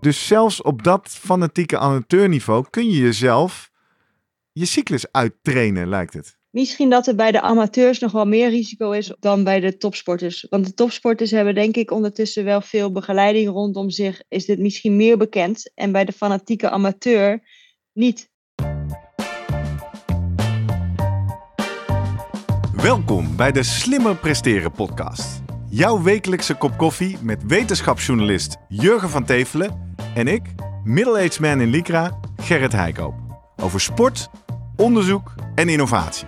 Dus zelfs op dat fanatieke amateurniveau kun je jezelf je cyclus uittrainen, lijkt het. Misschien dat er bij de amateurs nog wel meer risico is dan bij de topsporters. Want de topsporters hebben denk ik ondertussen wel veel begeleiding rondom zich. Is dit misschien meer bekend? En bij de fanatieke amateur niet. Welkom bij de Slimmer Presteren podcast. Jouw wekelijkse kop koffie met wetenschapsjournalist Jurgen van Tevelen en ik, middle-aged man in Lycra, Gerrit Heikoop. Over sport, onderzoek en innovatie.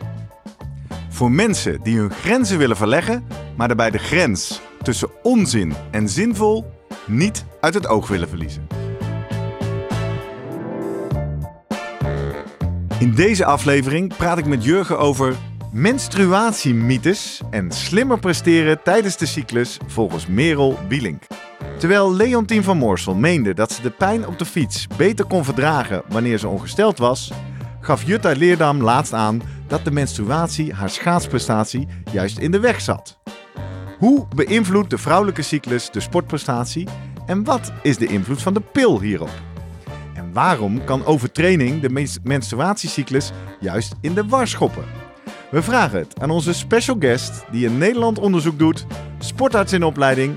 Voor mensen die hun grenzen willen verleggen, maar daarbij de grens tussen onzin en zinvol niet uit het oog willen verliezen. In deze aflevering praat ik met Jurgen over menstruatiemythes en slimmer presteren tijdens de cyclus volgens Merel Bielink. Terwijl Leontien van Moorsel meende dat ze de pijn op de fiets beter kon verdragen wanneer ze ongesteld was, gaf Jutta Leerdam laatst aan dat de menstruatie haar schaatsprestatie juist in de weg zat. Hoe beïnvloedt de vrouwelijke cyclus de sportprestatie en wat is de invloed van de pil hierop? En waarom kan overtraining de menstruatiecyclus juist in de war schoppen? We vragen het aan onze special guest die in Nederland onderzoek doet, sportarts in opleiding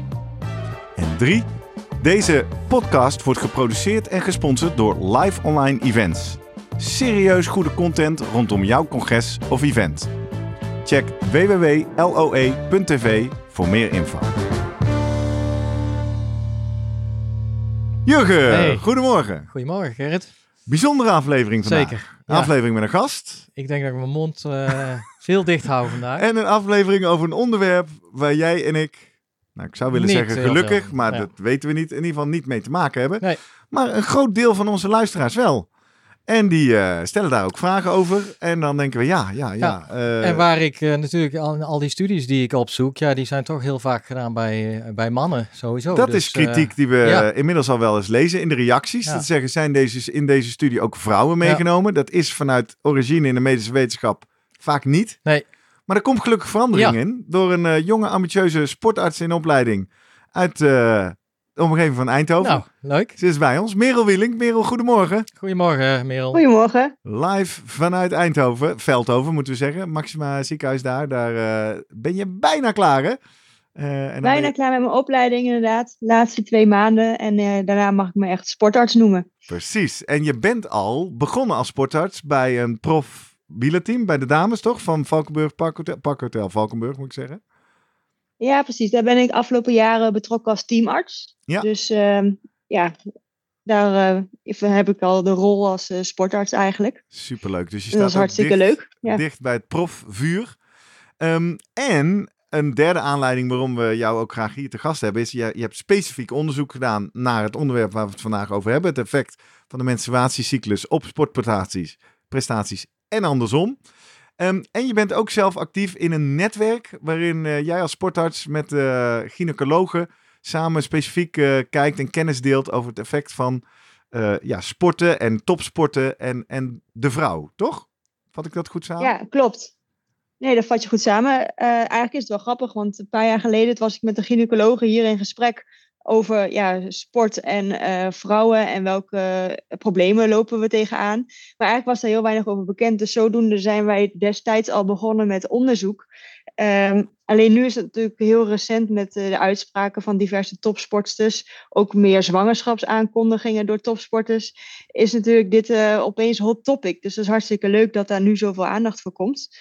En 3. Deze podcast wordt geproduceerd en gesponsord door Live Online Events. Serieus goede content rondom jouw congres of event. Check www.loe.tv voor meer info. Jurgen, goedemorgen. Goedemorgen Gerrit. Bijzondere aflevering vandaag. Zeker. Een aflevering met een gast. Ik denk dat ik mijn mond uh, veel dicht hou vandaag. En een aflevering over een onderwerp waar jij en ik nou, ik zou willen zeggen gelukkig, maar dat weten we niet. In ieder geval niet mee te maken hebben. Nee. Maar een groot deel van onze luisteraars wel. En die uh, stellen daar ook vragen over. En dan denken we, ja, ja, ja. ja. Uh, en waar ik uh, natuurlijk, al, al, die studies die ik opzoek, ja, die zijn toch heel vaak gedaan bij, bij mannen, sowieso. Dat dus, is kritiek die we ja. inmiddels al wel eens lezen in de reacties. Dat zeggen, zijn deze, in deze studie ook vrouwen meegenomen? Dat is vanuit origine in de medische wetenschap vaak niet. Nee. Maar er komt gelukkig verandering in door een uh, jonge, ambitieuze sportarts in opleiding uit uh, de omgeving van Eindhoven. Nou, leuk. Ze is bij ons. Merel Wieling. Merel, goedemorgen. Goedemorgen, Merel. Goedemorgen. Live vanuit Eindhoven, Veldhoven moeten we zeggen. Maxima ziekenhuis daar. Daar uh, ben je bijna klaar, hè? en bijna je... klaar met mijn opleiding, inderdaad. De laatste twee maanden. En daarna mag ik me echt sportarts noemen. Precies. En je bent al begonnen als sportarts bij een prof wielerteam bij de dames, toch? Van Valkenburg Parkhotel Valkenburg, moet ik zeggen. Ja, precies. Daar ben ik afgelopen jaren betrokken als teamarts. Ja. Dus uh, ja, daar uh, heb ik al de rol als uh, sportarts eigenlijk. Superleuk. Dus je staat dat is hartstikke dicht, leuk. Ja. dicht bij het profvuur. Um, en een derde aanleiding waarom we jou ook graag hier te gast hebben, is je, je hebt specifiek onderzoek gedaan naar het onderwerp waar we het vandaag over hebben. Het effect van de menstruatiecyclus op sportprestaties prestaties en andersom. Um, en je bent ook zelf actief in een netwerk waarin uh, jij als sportarts met uh, gynaecologen samen specifiek uh, kijkt en kennis deelt over het effect van ja, sporten en topsporten en, en de vrouw, toch? Vat ik dat goed samen? Ja, klopt. Nee, dat vat je goed samen. eigenlijk is het wel grappig, want een paar jaar geleden was ik met de gynaecologen hier in gesprek over ja, sport en uh, vrouwen en welke problemen lopen we tegenaan. Maar eigenlijk was daar heel weinig over bekend. Dus zodoende zijn wij destijds al begonnen met onderzoek. Um, alleen nu is het natuurlijk heel recent met uh, de uitspraken van diverse topsporters. Ook meer zwangerschapsaankondigingen door topsporters. Is natuurlijk dit uh, opeens hot topic. Dus het is hartstikke leuk dat daar nu zoveel aandacht voor komt.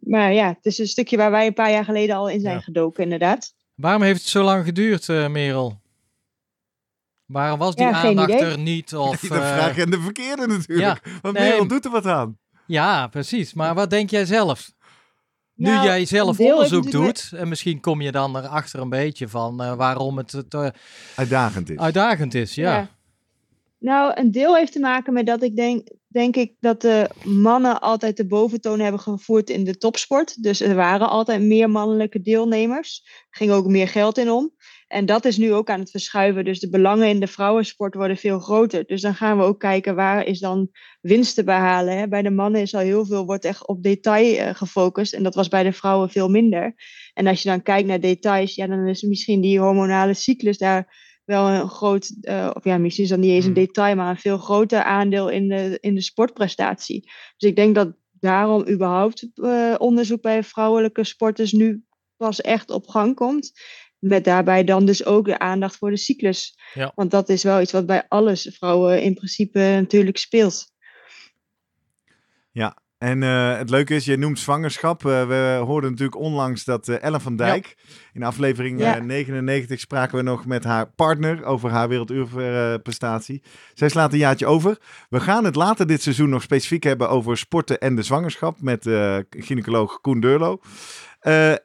maar ja, het is een stukje waar wij een paar jaar geleden al in zijn ja. gedoken, inderdaad. Waarom heeft het zo lang geduurd, uh, Merel? Waarom was die ja, aandacht er niet? Of, uh... De vraag en de verkeerde natuurlijk. Ja, Want nee, Merel doet er wat aan. Ja, precies. Maar wat denk jij zelf? nu Nou, jij zelf onderzoek doet, en misschien kom je dan erachter een beetje van eh, waarom het, het eh, Uitdagend is. uitdagend is. Ja. Nou, een deel heeft te maken met dat ik denk, denk ik dat de mannen altijd de boventoon hebben gevoerd in de topsport. Dus er waren altijd meer mannelijke deelnemers. Er ging ook meer geld in om. En dat is nu ook aan het verschuiven. Dus de belangen in de vrouwensport worden veel groter. Dus dan gaan we ook kijken waar is dan winst te behalen. Bij de mannen is al heel veel, wordt echt op detail eh, gefocust. En dat was bij de vrouwen veel minder. En als je dan kijkt naar details, ja, dan is misschien die hormonale cyclus daar wel een groot, eh, of ja, misschien is dat niet eens een Hmm. detail, maar een veel groter aandeel in de, in de sportprestatie. Dus ik denk dat daarom überhaupt eh, onderzoek bij vrouwelijke sporters nu pas echt op gang komt. Met daarbij dan dus ook de aandacht voor de cyclus. Ja. Want dat is wel iets wat bij alles vrouwen in principe natuurlijk speelt. En eh, het leuke is, je noemt zwangerschap. Eh, we hoorden natuurlijk onlangs dat eh, Ellen van Dijk... in aflevering Ja. eh, 99 spraken we nog met haar partner... over haar werelduurprestatie. Zij slaat een jaartje over. We gaan het later dit seizoen nog specifiek hebben... over sporten en de zwangerschap... met gynaecoloog Koen Deurlo.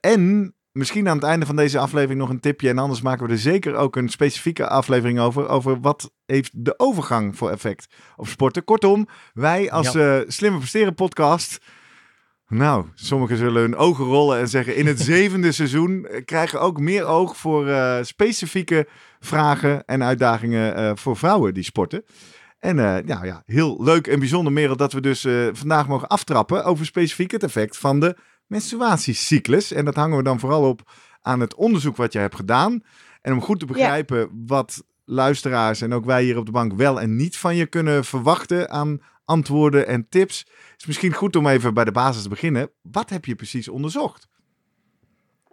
En misschien aan het einde van deze aflevering nog een tipje... en anders maken we er zeker ook een specifieke aflevering over... over wat heeft de overgang voor effect op sporten. Kortom, wij als eh Slimmer Presteren podcast... Nou, sommigen zullen hun ogen rollen en zeggen... in het zevende seizoen eh, krijgen we ook meer oog voor eh, specifieke vragen en uitdagingen voor vrouwen die sporten. En nou ja, heel leuk en bijzonder, Merel, dat we dus vandaag mogen aftrappen over specifiek het effect van de menstruatiecyclus. En dat hangen we dan vooral op aan het onderzoek wat je hebt gedaan. En om goed te begrijpen wat luisteraars en ook wij hier op de bank wel en niet van je kunnen verwachten aan antwoorden en tips, is misschien goed om even bij de basis te beginnen. Wat heb je precies onderzocht?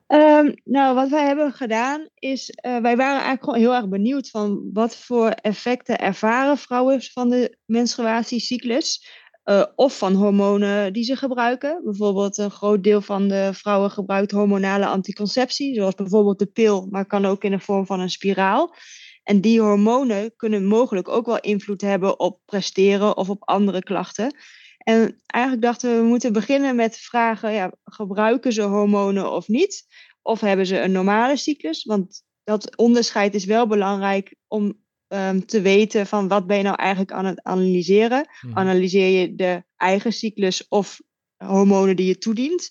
Ehm, nou, wat wij hebben gedaan is, eh, wij waren eigenlijk gewoon heel erg benieuwd van wat voor effecten ervaren vrouwen van de menstruatiecyclus. Eh, of van hormonen die ze gebruiken. Bijvoorbeeld een groot deel van de vrouwen gebruikt hormonale anticonceptie, zoals bijvoorbeeld de pil, maar kan ook in de vorm van een spiraal. En die hormonen kunnen mogelijk ook wel invloed hebben op presteren of op andere klachten. En eigenlijk dachten we, we moeten beginnen met vragen, ja, gebruiken ze hormonen of niet? Of hebben ze een normale cyclus? Want dat onderscheid is wel belangrijk om ehm, te weten van wat ben je nou eigenlijk aan het analyseren. Mhm. Analyseer je de eigen cyclus of hormonen die je toedient?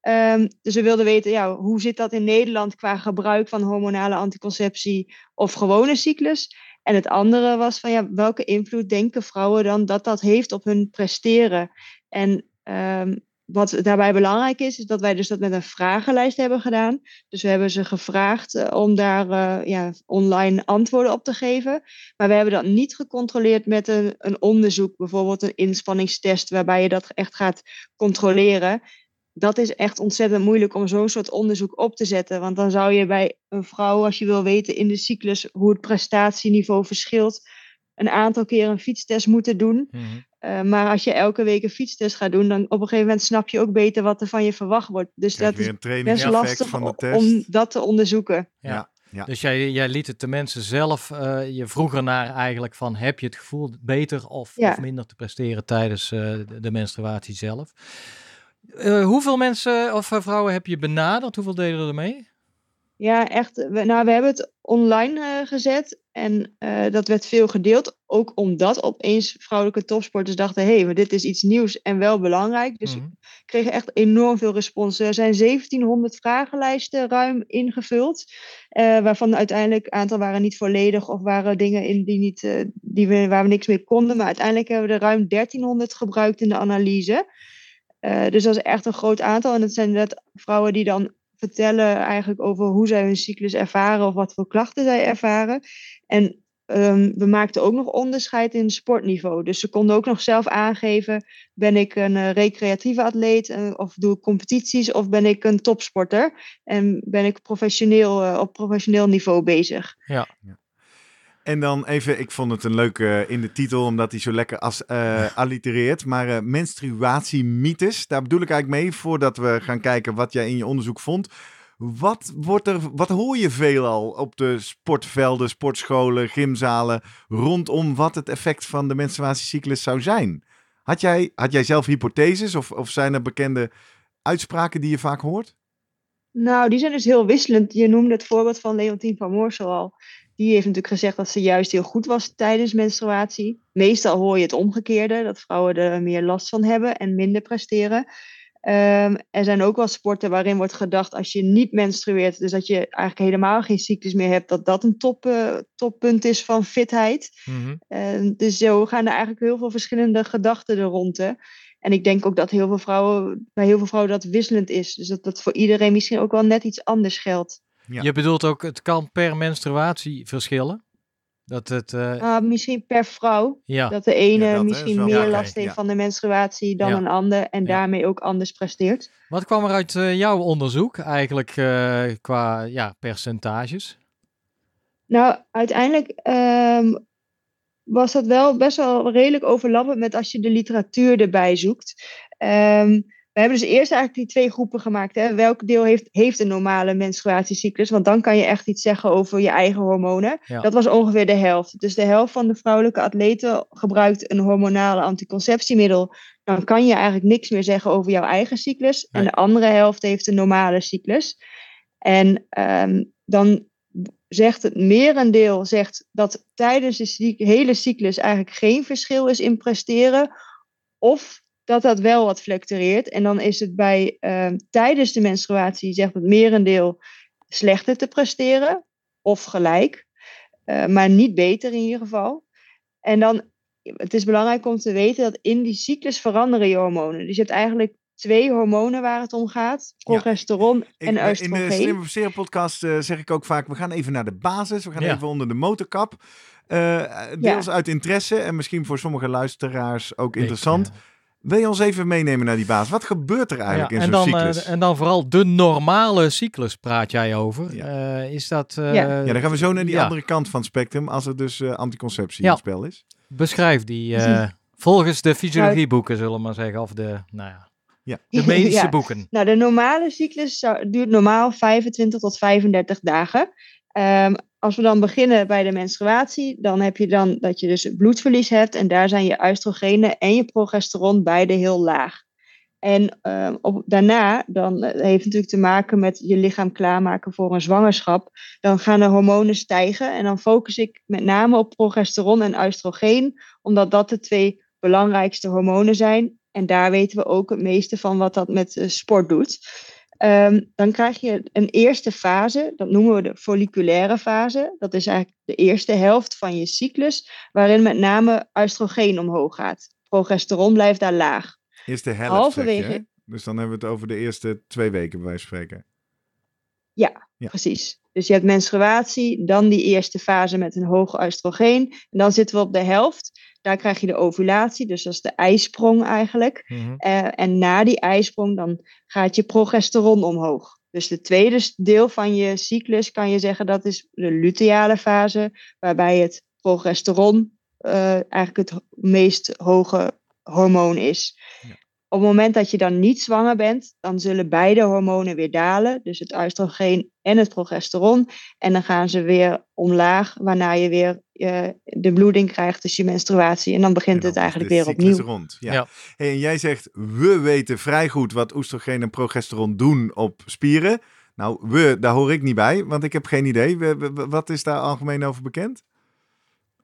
Ehm, dus we wilden weten, ja, hoe zit dat in Nederland qua gebruik van hormonale anticonceptie of gewone cyclus? En het andere was van, ja, welke invloed denken vrouwen dan dat dat heeft op hun presteren? En ehm, wat daarbij belangrijk is, is dat wij dus dat met een vragenlijst hebben gedaan. Dus we hebben ze gevraagd eh, om daar eh, ja, online antwoorden op te geven. Maar we hebben dat niet gecontroleerd met een, een onderzoek, bijvoorbeeld een inspanningstest, waarbij je dat echt gaat controleren. Dat is echt ontzettend moeilijk om zo'n soort onderzoek op te zetten. Want dan zou je bij een vrouw, als je wil weten in de cyclus hoe het prestatieniveau verschilt, een aantal keer een fietstest moeten doen. Mhm. Uh, maar als je elke week een fietstest gaat doen, dan op een gegeven moment snap je ook beter wat er van je verwacht wordt. Dus Krijg dat weer is een best lastig van de test. om dat te onderzoeken. Ja. Ja, ja. Dus jij, jij liet het de mensen zelf, eh, je vroeg ernaar eigenlijk van heb je het gevoel beter of, Ja. of minder te presteren tijdens eh, de, de menstruatie zelf. Eh, hoeveel mensen of eh, vrouwen heb je benaderd? Hoeveel deden er mee? Ja, echt. We, nou, we hebben het online eh, gezet en eh, dat werd veel gedeeld. Ook omdat opeens vrouwelijke topsporters dachten: hé, hey, maar dit is iets nieuws en wel belangrijk. Dus Mhm. we kregen echt enorm veel respons. Er zijn 1700 vragenlijsten ruim ingevuld, eh, waarvan uiteindelijk een aantal waren niet volledig of waren dingen in die niet, die we, waar we niks mee konden. Maar uiteindelijk hebben we er ruim 1300 gebruikt in de analyse. Dus dat is echt een groot aantal. En dat zijn net vrouwen die dan vertellen eigenlijk over hoe zij hun cyclus ervaren of wat voor klachten zij ervaren. En ehm, we maakten ook nog onderscheid in sportniveau. Dus ze konden ook nog zelf aangeven: ben ik een eh, recreatieve atleet eh, of doe ik competities of ben ik een topsporter en ben ik professioneel eh, op professioneel niveau bezig. En dan even, ik vond het een leuke in de titel, omdat hij zo lekker als, eh allitereert. Maar eh menstruatiemythes, daar bedoel ik eigenlijk mee, voordat we gaan kijken wat jij in je onderzoek vond. Wat, wordt er, wat hoor je veelal op de sportvelden, sportscholen, gymzalen, rondom wat het effect van de menstruatiecyclus zou zijn? Had jij, had jij zelf hypotheses of, of zijn er bekende uitspraken die je vaak hoort? Nou, die zijn dus heel wisselend. Je noemde het voorbeeld van Leontien van Moorsel al. Die heeft natuurlijk gezegd dat ze juist heel goed was tijdens menstruatie. Meestal hoor je het omgekeerde, dat vrouwen er meer last van hebben en minder presteren. Ehm, er zijn ook wel sporten waarin wordt gedacht als je niet menstrueert, dus dat je eigenlijk helemaal geen cyclus meer hebt, dat dat een top, uh, toppunt is van fitheid. Mm dus zo gaan er eigenlijk heel veel verschillende gedachten er rond. Hè. En ik denk ook dat heel veel vrouwen, bij heel veel vrouwen dat wisselend is. Dus dat dat voor iedereen misschien ook wel net iets anders geldt. Ja. Je bedoelt ook, het kan per menstruatie verschillen? Dat het, uh... misschien per vrouw. Ja. Dat de ene misschien meer last heeft van de menstruatie dan een ander. En daarmee ook anders presteert. Wat kwam er uit uh, jouw onderzoek eigenlijk uh, qua ja, percentages? Nou, uiteindelijk um, was dat wel best wel redelijk overlappend met als je de literatuur erbij zoekt. Um, we hebben dus eerst eigenlijk die twee groepen gemaakt. Hè? Welk deel heeft, heeft een normale menstruatiecyclus? Want dan kan je echt iets zeggen over je eigen hormonen. Dat was ongeveer de helft. Dus de helft van de vrouwelijke atleten gebruikt een hormonale anticonceptiemiddel. Dan kan je eigenlijk niks meer zeggen over jouw eigen cyclus. En de andere helft heeft een normale cyclus. En um, dan zegt het merendeel zegt dat tijdens de hele cyclus eigenlijk geen verschil is in presteren. Of dat dat wel wat fluctueert. En dan is het bij uh, tijdens de menstruatie, zegt het merendeel, slechter te presteren. Of gelijk. Uh, maar niet beter in ieder geval. En dan, het is belangrijk om te weten dat in die cyclus veranderen je hormonen. Dus je hebt eigenlijk twee hormonen waar het om gaat. Progesteron en oestrogeen. In de Slim Serum podcast uh, zeg ik ook vaak, we gaan even naar de basis. We gaan ja. even onder de motorkap. Uh, deels ja. uit interesse en misschien voor sommige luisteraars ook interessant. Wil je ons even meenemen naar die basis? Wat gebeurt er eigenlijk in zo'n cyclus? Uh, en dan vooral de normale cyclus praat jij over. Ja. Uh, is dat... Uh, ja. ja, dan gaan we zo naar die andere kant van het spectrum als er dus anticonceptie in het spel is. Beschrijf die volgens de fysiologieboeken, zullen we maar zeggen. Of de, nou ja, ja. de medische boeken. Nou, de normale cyclus duurt normaal 25 tot 35 dagen. Um, als we dan beginnen bij de menstruatie, dan heb je dan dat je dus bloedverlies hebt. En daar zijn je oestrogenen en je progesteron beide heel laag. En uh, op, daarna, dan uh, heeft natuurlijk te maken met je lichaam klaarmaken voor een zwangerschap. Dan gaan de hormonen stijgen. En dan focus ik met name op progesteron en oestrogeen, omdat dat de twee belangrijkste hormonen zijn. En daar weten we ook het meeste van wat dat met uh, sport doet. Um, dan krijg je een eerste fase, dat noemen we de folliculaire fase. Dat is eigenlijk de eerste helft van je cyclus, waarin met name oestrogeen omhoog gaat. Progesteron blijft daar laag. Eerste helft, Halverwege. dus dan hebben we het over de eerste twee weken, bij wijze van spreken. Ja, ja, precies. Dus je hebt menstruatie, dan die eerste fase met een hoog oestrogeen. En dan zitten we op de helft. Daar krijg je de ovulatie, dus dat is de ijsprong eigenlijk. Mm en na die ijsprong dan gaat je progesteron omhoog. Dus de tweede deel van je cyclus kan je zeggen dat is de luteale fase, waarbij het progesteron uh, eigenlijk het meest hoge hormoon is. Ja. Op het moment dat je dan niet zwanger bent, dan zullen beide hormonen weer dalen. Dus het oestrogeen en het progesteron. En dan gaan ze weer omlaag, waarna je weer de bloeding krijgt, dus je menstruatie. En dan begint het eigenlijk weer opnieuw. Rond. Ja. ja. Hey, en jij zegt, we weten vrij goed wat oestrogeen en progesteron doen op spieren. Nou, we, daar hoor ik niet bij, want ik heb geen idee. Wat is daar algemeen over bekend?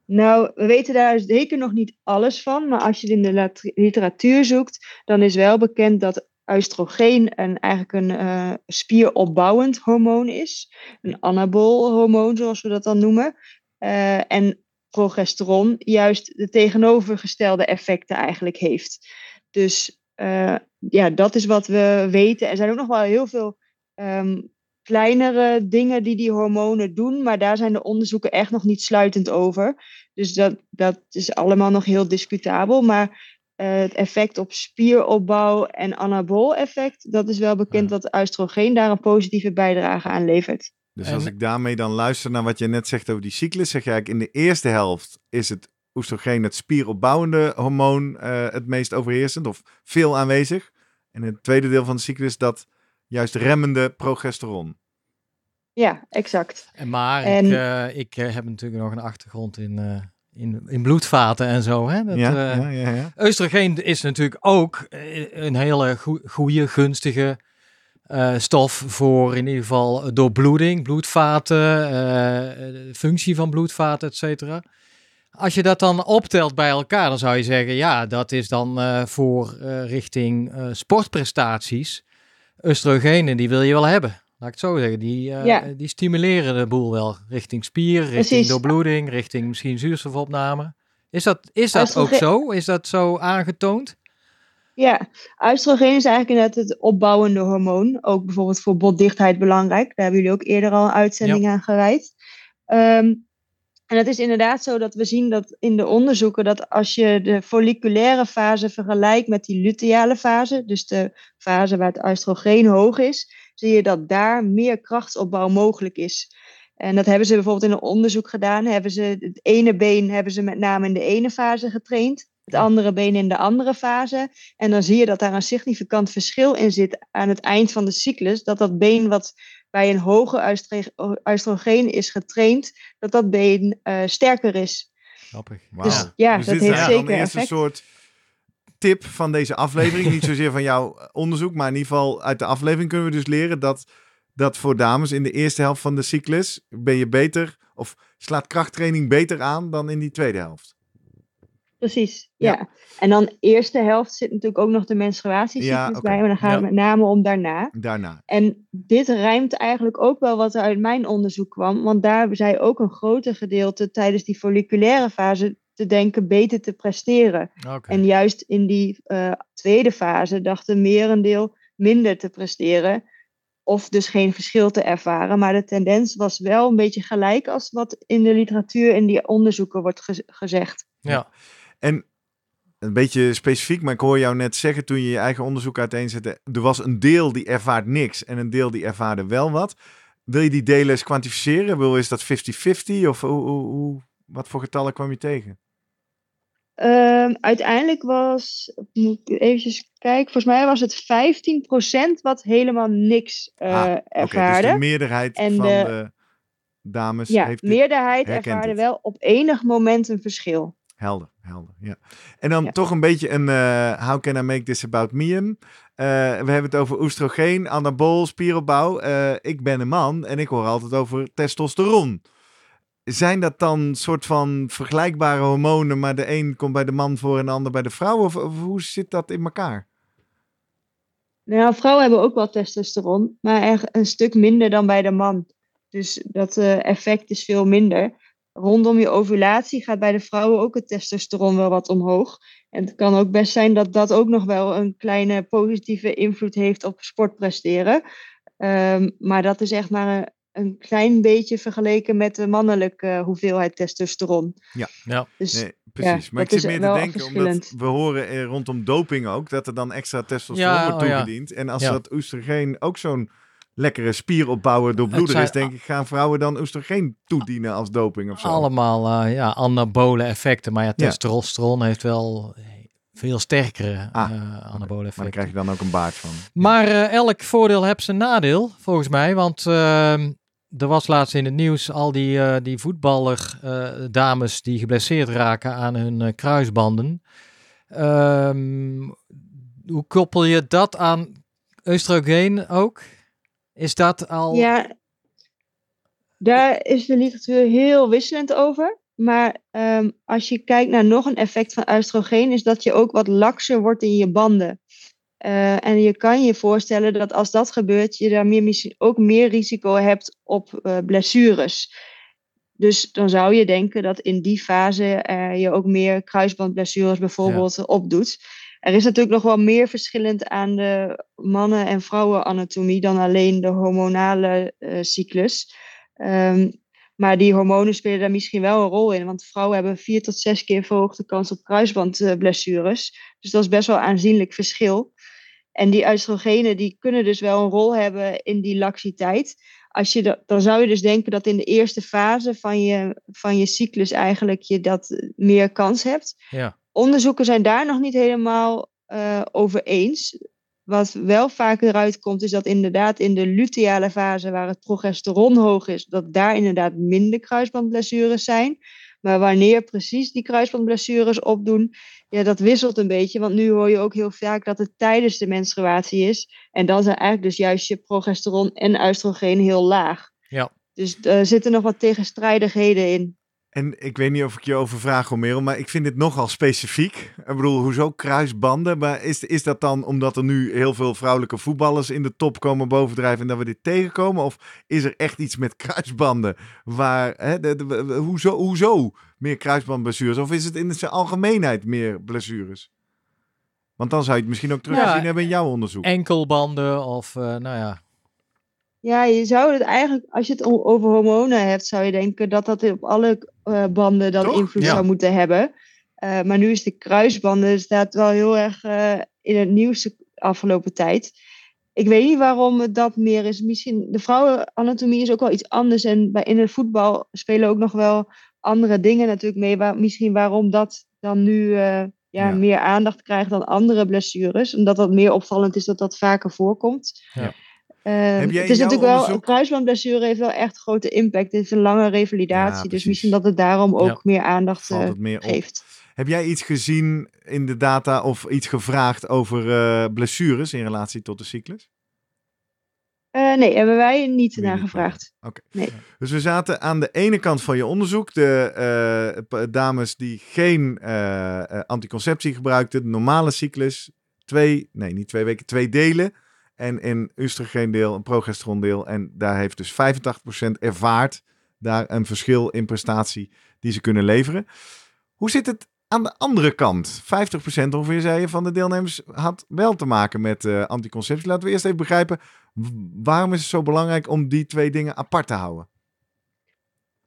Nou, we weten daar zeker nog niet alles van, maar als je het in de literatuur zoekt, dan is wel bekend dat oestrogeen een, eigenlijk een uh, spieropbouwend hormoon is. Een anabool hormoon, zoals we dat dan noemen. Uh, en progesteron juist de tegenovergestelde effecten eigenlijk heeft. Dus uh, ja, dat is wat we weten. Er zijn ook nog wel heel veel um, kleinere dingen die die hormonen doen, maar daar zijn de onderzoeken echt nog niet sluitend over. Dus dat, dat is allemaal nog heel discutabel. Maar uh, het effect op spieropbouw en anabool effect, dat is wel bekend dat oestrogeen daar een positieve bijdrage aan levert. Dus als ik daarmee dan luister naar wat je net zegt over die cyclus, zeg jij in de eerste helft is het oestrogeen, het spieropbouwende hormoon, uh, het meest overheersend of veel aanwezig. En in het tweede deel van de cyclus dat juist remmende progesteron. Ja, exact. En maar en... ik, uh, ik uh, heb natuurlijk nog een achtergrond in, uh, in, in bloedvaten en zo. Hè? Dat, ja, eh, ja, ja, ja. Oestrogeen is natuurlijk ook eh, een hele goe- goede, gunstige eh, stof voor in ieder geval doorbloeding, bloedvaten, de functie van bloedvaten, et cetera. Als je dat dan optelt bij elkaar, dan zou je zeggen, ja, dat is dan voor richting sportprestaties. Oestrogenen, die wil je wel hebben. Laat ik het zo zeggen. Die, Ja. die stimuleren de boel wel richting spier, richting Precies. doorbloeding, richting misschien zuurstofopname. Is dat, is dat ook zo? Is dat zo aangetoond? Ja, oestrogeen is eigenlijk inderdaad het opbouwende hormoon. Ook bijvoorbeeld voor botdichtheid belangrijk. Daar hebben jullie ook eerder al een uitzending aan gewijd. Ehm, en het is inderdaad zo dat we zien dat in de onderzoeken dat als je de folliculaire fase vergelijkt met die luteale fase, dus de fase waar het oestrogeen hoog is, zie je dat daar meer krachtsopbouw mogelijk is. En dat hebben ze bijvoorbeeld in een onderzoek gedaan. Hebben ze het ene been hebben ze met name in de ene fase getraind, het andere been in de andere fase. En dan zie je dat daar een significant verschil in zit aan het eind van de cyclus. Dat dat been wat bij een hoge oestro- oestrogeen is getraind, dat dat been eh, sterker is. Grappig. Wauw. Dus ja, Dus dat dit heeft is eigenlijk zeker dan eerst een effect. soort tip van deze aflevering. Niet zozeer van jouw onderzoek, maar in ieder geval uit de aflevering kunnen we dus leren dat, dat voor dames in de eerste helft van de cyclus ben je beter of slaat krachttraining beter aan dan in die tweede helft. Precies, Ja. ja. En dan eerste helft zit natuurlijk ook nog de menstruatiecyclus Ja, oké. bij, maar dan gaat Ja. het met name om daarna. Daarna. En dit rijmt eigenlijk ook wel wat er uit mijn onderzoek kwam, want daar hebben zij ook een groter gedeelte tijdens die folliculaire fase te denken beter te presteren. Oké. En juist in die eh, tweede fase dacht een merendeel minder te presteren. Of dus geen verschil te ervaren. Maar de tendens was wel een beetje gelijk als wat in de literatuur in die onderzoeken wordt gez- gezegd. Ja. En een beetje specifiek, maar ik hoor jou net zeggen toen je je eigen onderzoek uiteenzette. Er was een deel die ervaart niks en een deel die ervaarde wel wat. Wil je die delen eens kwantificeren? Wil, is dat 50-50 of hoe, hoe, wat voor getallen kwam je tegen? Ehm, uiteindelijk was, moet ik eventjes kijken, volgens mij was het 15% wat helemaal niks eh, Ah, Oké, ervaarde. dus de meerderheid En van de- de, dames ja, heeft meerderheid ervaarde het. wel op enig moment een verschil. Helder, helder. Ja. En dan Ja. toch een beetje een eh, how can I make this about me? Eh, we hebben het over oestrogeen, anabool, spieropbouw. Eh, ik ben een man en ik hoor altijd over testosteron. Zijn dat dan soort van vergelijkbare hormonen, maar de een komt bij de man voor en de ander bij de vrouw? Of, of hoe zit dat in elkaar? Nou, vrouwen hebben ook wel testosteron, maar echt een stuk minder dan bij de man. Dus dat effect is veel minder. Rondom je ovulatie gaat bij de vrouwen ook het testosteron wel wat omhoog. En het kan ook best zijn dat dat ook nog wel een kleine positieve invloed heeft op sportpresteren. Ehm, maar dat is echt maar een, een klein beetje vergeleken met de mannelijke hoeveelheid testosteron. Ja. Dus Nee, precies. maar ik zit meer te denken, omdat we horen eh, rondom doping ook, dat er dan extra testosteron Ja, wordt oh ja. toegediend. En als Ja. dat oestrogeen ook zo'n lekkere spieropbouwer door Het bloeder zijn is, denk ik, gaan vrouwen dan oestrogeen toedienen als doping of zo. Allemaal eh, ja, anabole effecten. Maar ja, Ja. testosteron heeft wel veel sterkere Ah, eh, anabole Maar daar effecten. krijg je dan ook een baard van. Maar eh, elk voordeel heeft zijn nadeel, volgens mij. Want er was laatst in het nieuws al die, die voetballerdames die geblesseerd raken aan hun kruisbanden. Ehm, hoe koppel je dat aan oestrogeen ook? Is dat al... Ja, daar is de literatuur heel wisselend over. Maar ehm, als je kijkt naar nog een effect van oestrogeen, is dat je ook wat lakser wordt in je banden. Eh, en je kan je voorstellen dat als dat gebeurt, je daar meer, ook meer risico hebt op eh, blessures. Dus dan zou je denken dat in die fase eh, je ook meer kruisbandblessures bijvoorbeeld opdoet. Er is natuurlijk nog wel meer verschillend aan de mannen- en vrouwenanatomie dan alleen de hormonale eh, cyclus. Ehm, maar die hormonen spelen daar misschien wel een rol in. Want vrouwen hebben vier tot zes keer verhoogde kans op kruisbandblessures. Dus dat is best wel een aanzienlijk verschil. En die oestrogenen die kunnen dus wel een rol hebben in die laxiteit. Als je dat, dan zou je dus denken dat in de eerste fase van je, van je cyclus eigenlijk je dat meer kans hebt. Ja. Onderzoeken zijn daar nog niet helemaal eh, over eens. Wat wel vaak eruit komt, is dat inderdaad in de luteale fase, waar het progesteron hoog is, dat daar inderdaad minder kruisbandblessures zijn. Maar wanneer precies die kruisbandblessures opdoen, ja, dat wisselt een beetje. Want nu hoor je ook heel vaak dat het tijdens de menstruatie is. En dan zijn eigenlijk dus juist je progesteron en oestrogeen heel laag. Ja. Dus er zitten nog wat tegenstrijdigheden in. En ik weet niet of ik je over vraag, Romero, maar ik vind dit nogal specifiek. Ik bedoel, hoezo kruisbanden? Maar is, is dat dan omdat er nu heel veel vrouwelijke voetballers in de top komen bovendrijven en dat we dit tegenkomen? Of is er echt iets met kruisbanden waar, hè, de, hoezo, hoezo meer kruisbandblessures? Of is het in zijn algemeenheid meer blessures? Want dan zou je het misschien ook teruggezien ja, hebben in jouw onderzoek. Enkelbanden of, uh, nou ja, ja, je zou het eigenlijk, als je het over hormonen hebt, zou je denken dat dat op alle uh, banden dan invloed zou moeten hebben. Uh, maar nu is de kruisbanden staat wel heel erg uh, in het nieuws de afgelopen tijd. Ik weet niet waarom dat meer is. Misschien de vrouwenanatomie is ook wel iets anders. En bij, in het voetbal spelen ook nog wel andere dingen natuurlijk mee. Waar, misschien waarom dat dan nu ja, ja, meer aandacht krijgt dan andere blessures. Omdat dat meer opvallend is dat dat vaker voorkomt. Ja. Uh, het is natuurlijk wel, een kruisbandblessure heeft wel echt grote impact. Het is een lange revalidatie, dus misschien dat het daarom ook meer aandacht uh, meer geeft. Heb jij iets gezien in de data of iets gevraagd over uh, blessures in relatie tot de cyclus? nee, hebben wij niet naar gevraagd. Oké. Nee. Dus we zaten aan de ene kant van je onderzoek, de dames die geen anticonceptie gebruikten, de normale cyclus, twee, nee niet twee weken, twee delen en een oestrogeendeel, een progesterondeel. En daar heeft dus 85% ervaard daar een verschil in prestatie die ze kunnen leveren. Hoe zit het aan de andere kant? 50% ongeveer zei je van de deelnemers had wel te maken met uh, anticonceptie. Laten we eerst even begrijpen, waarom is het zo belangrijk om die twee dingen apart te houden?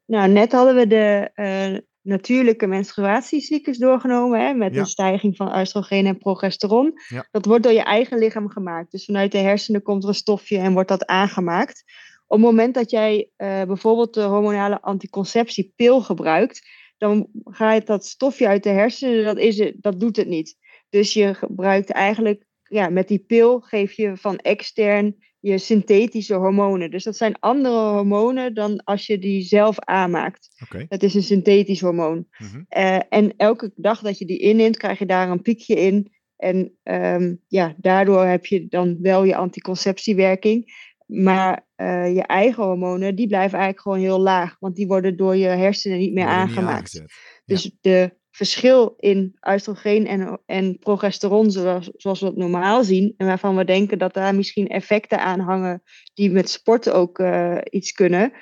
Nou, net hadden we de uh, natuurlijke menstruatiecyclus doorgenomen. Hè, met een stijging van oestrogeen en progesteron. Dat wordt door je eigen lichaam gemaakt. Dus vanuit de hersenen komt er een stofje en wordt dat aangemaakt. Op het moment dat jij uh, bijvoorbeeld de hormonale anticonceptiepil gebruikt, dan gaat dat stofje uit de hersenen, dat, is het, dat doet het niet. Dus je gebruikt eigenlijk, ja, met die pil geef je van extern je synthetische hormonen. Dus dat zijn andere hormonen dan als je die zelf aanmaakt. Okay. Dat is een synthetisch hormoon. Mhm. Eh, en elke dag dat je die inneemt, krijg je daar een piekje in. En ehm, ja, daardoor heb je dan wel je anticonceptiewerking. Maar eh, je eigen hormonen, die blijven eigenlijk gewoon heel laag. Want die worden door je hersenen niet meer aangemaakt. dus de verschil in oestrogeen en, en progesteron, zoals, zoals we het normaal zien, en waarvan we denken dat daar misschien effecten aan hangen die met sport ook uh, iets kunnen,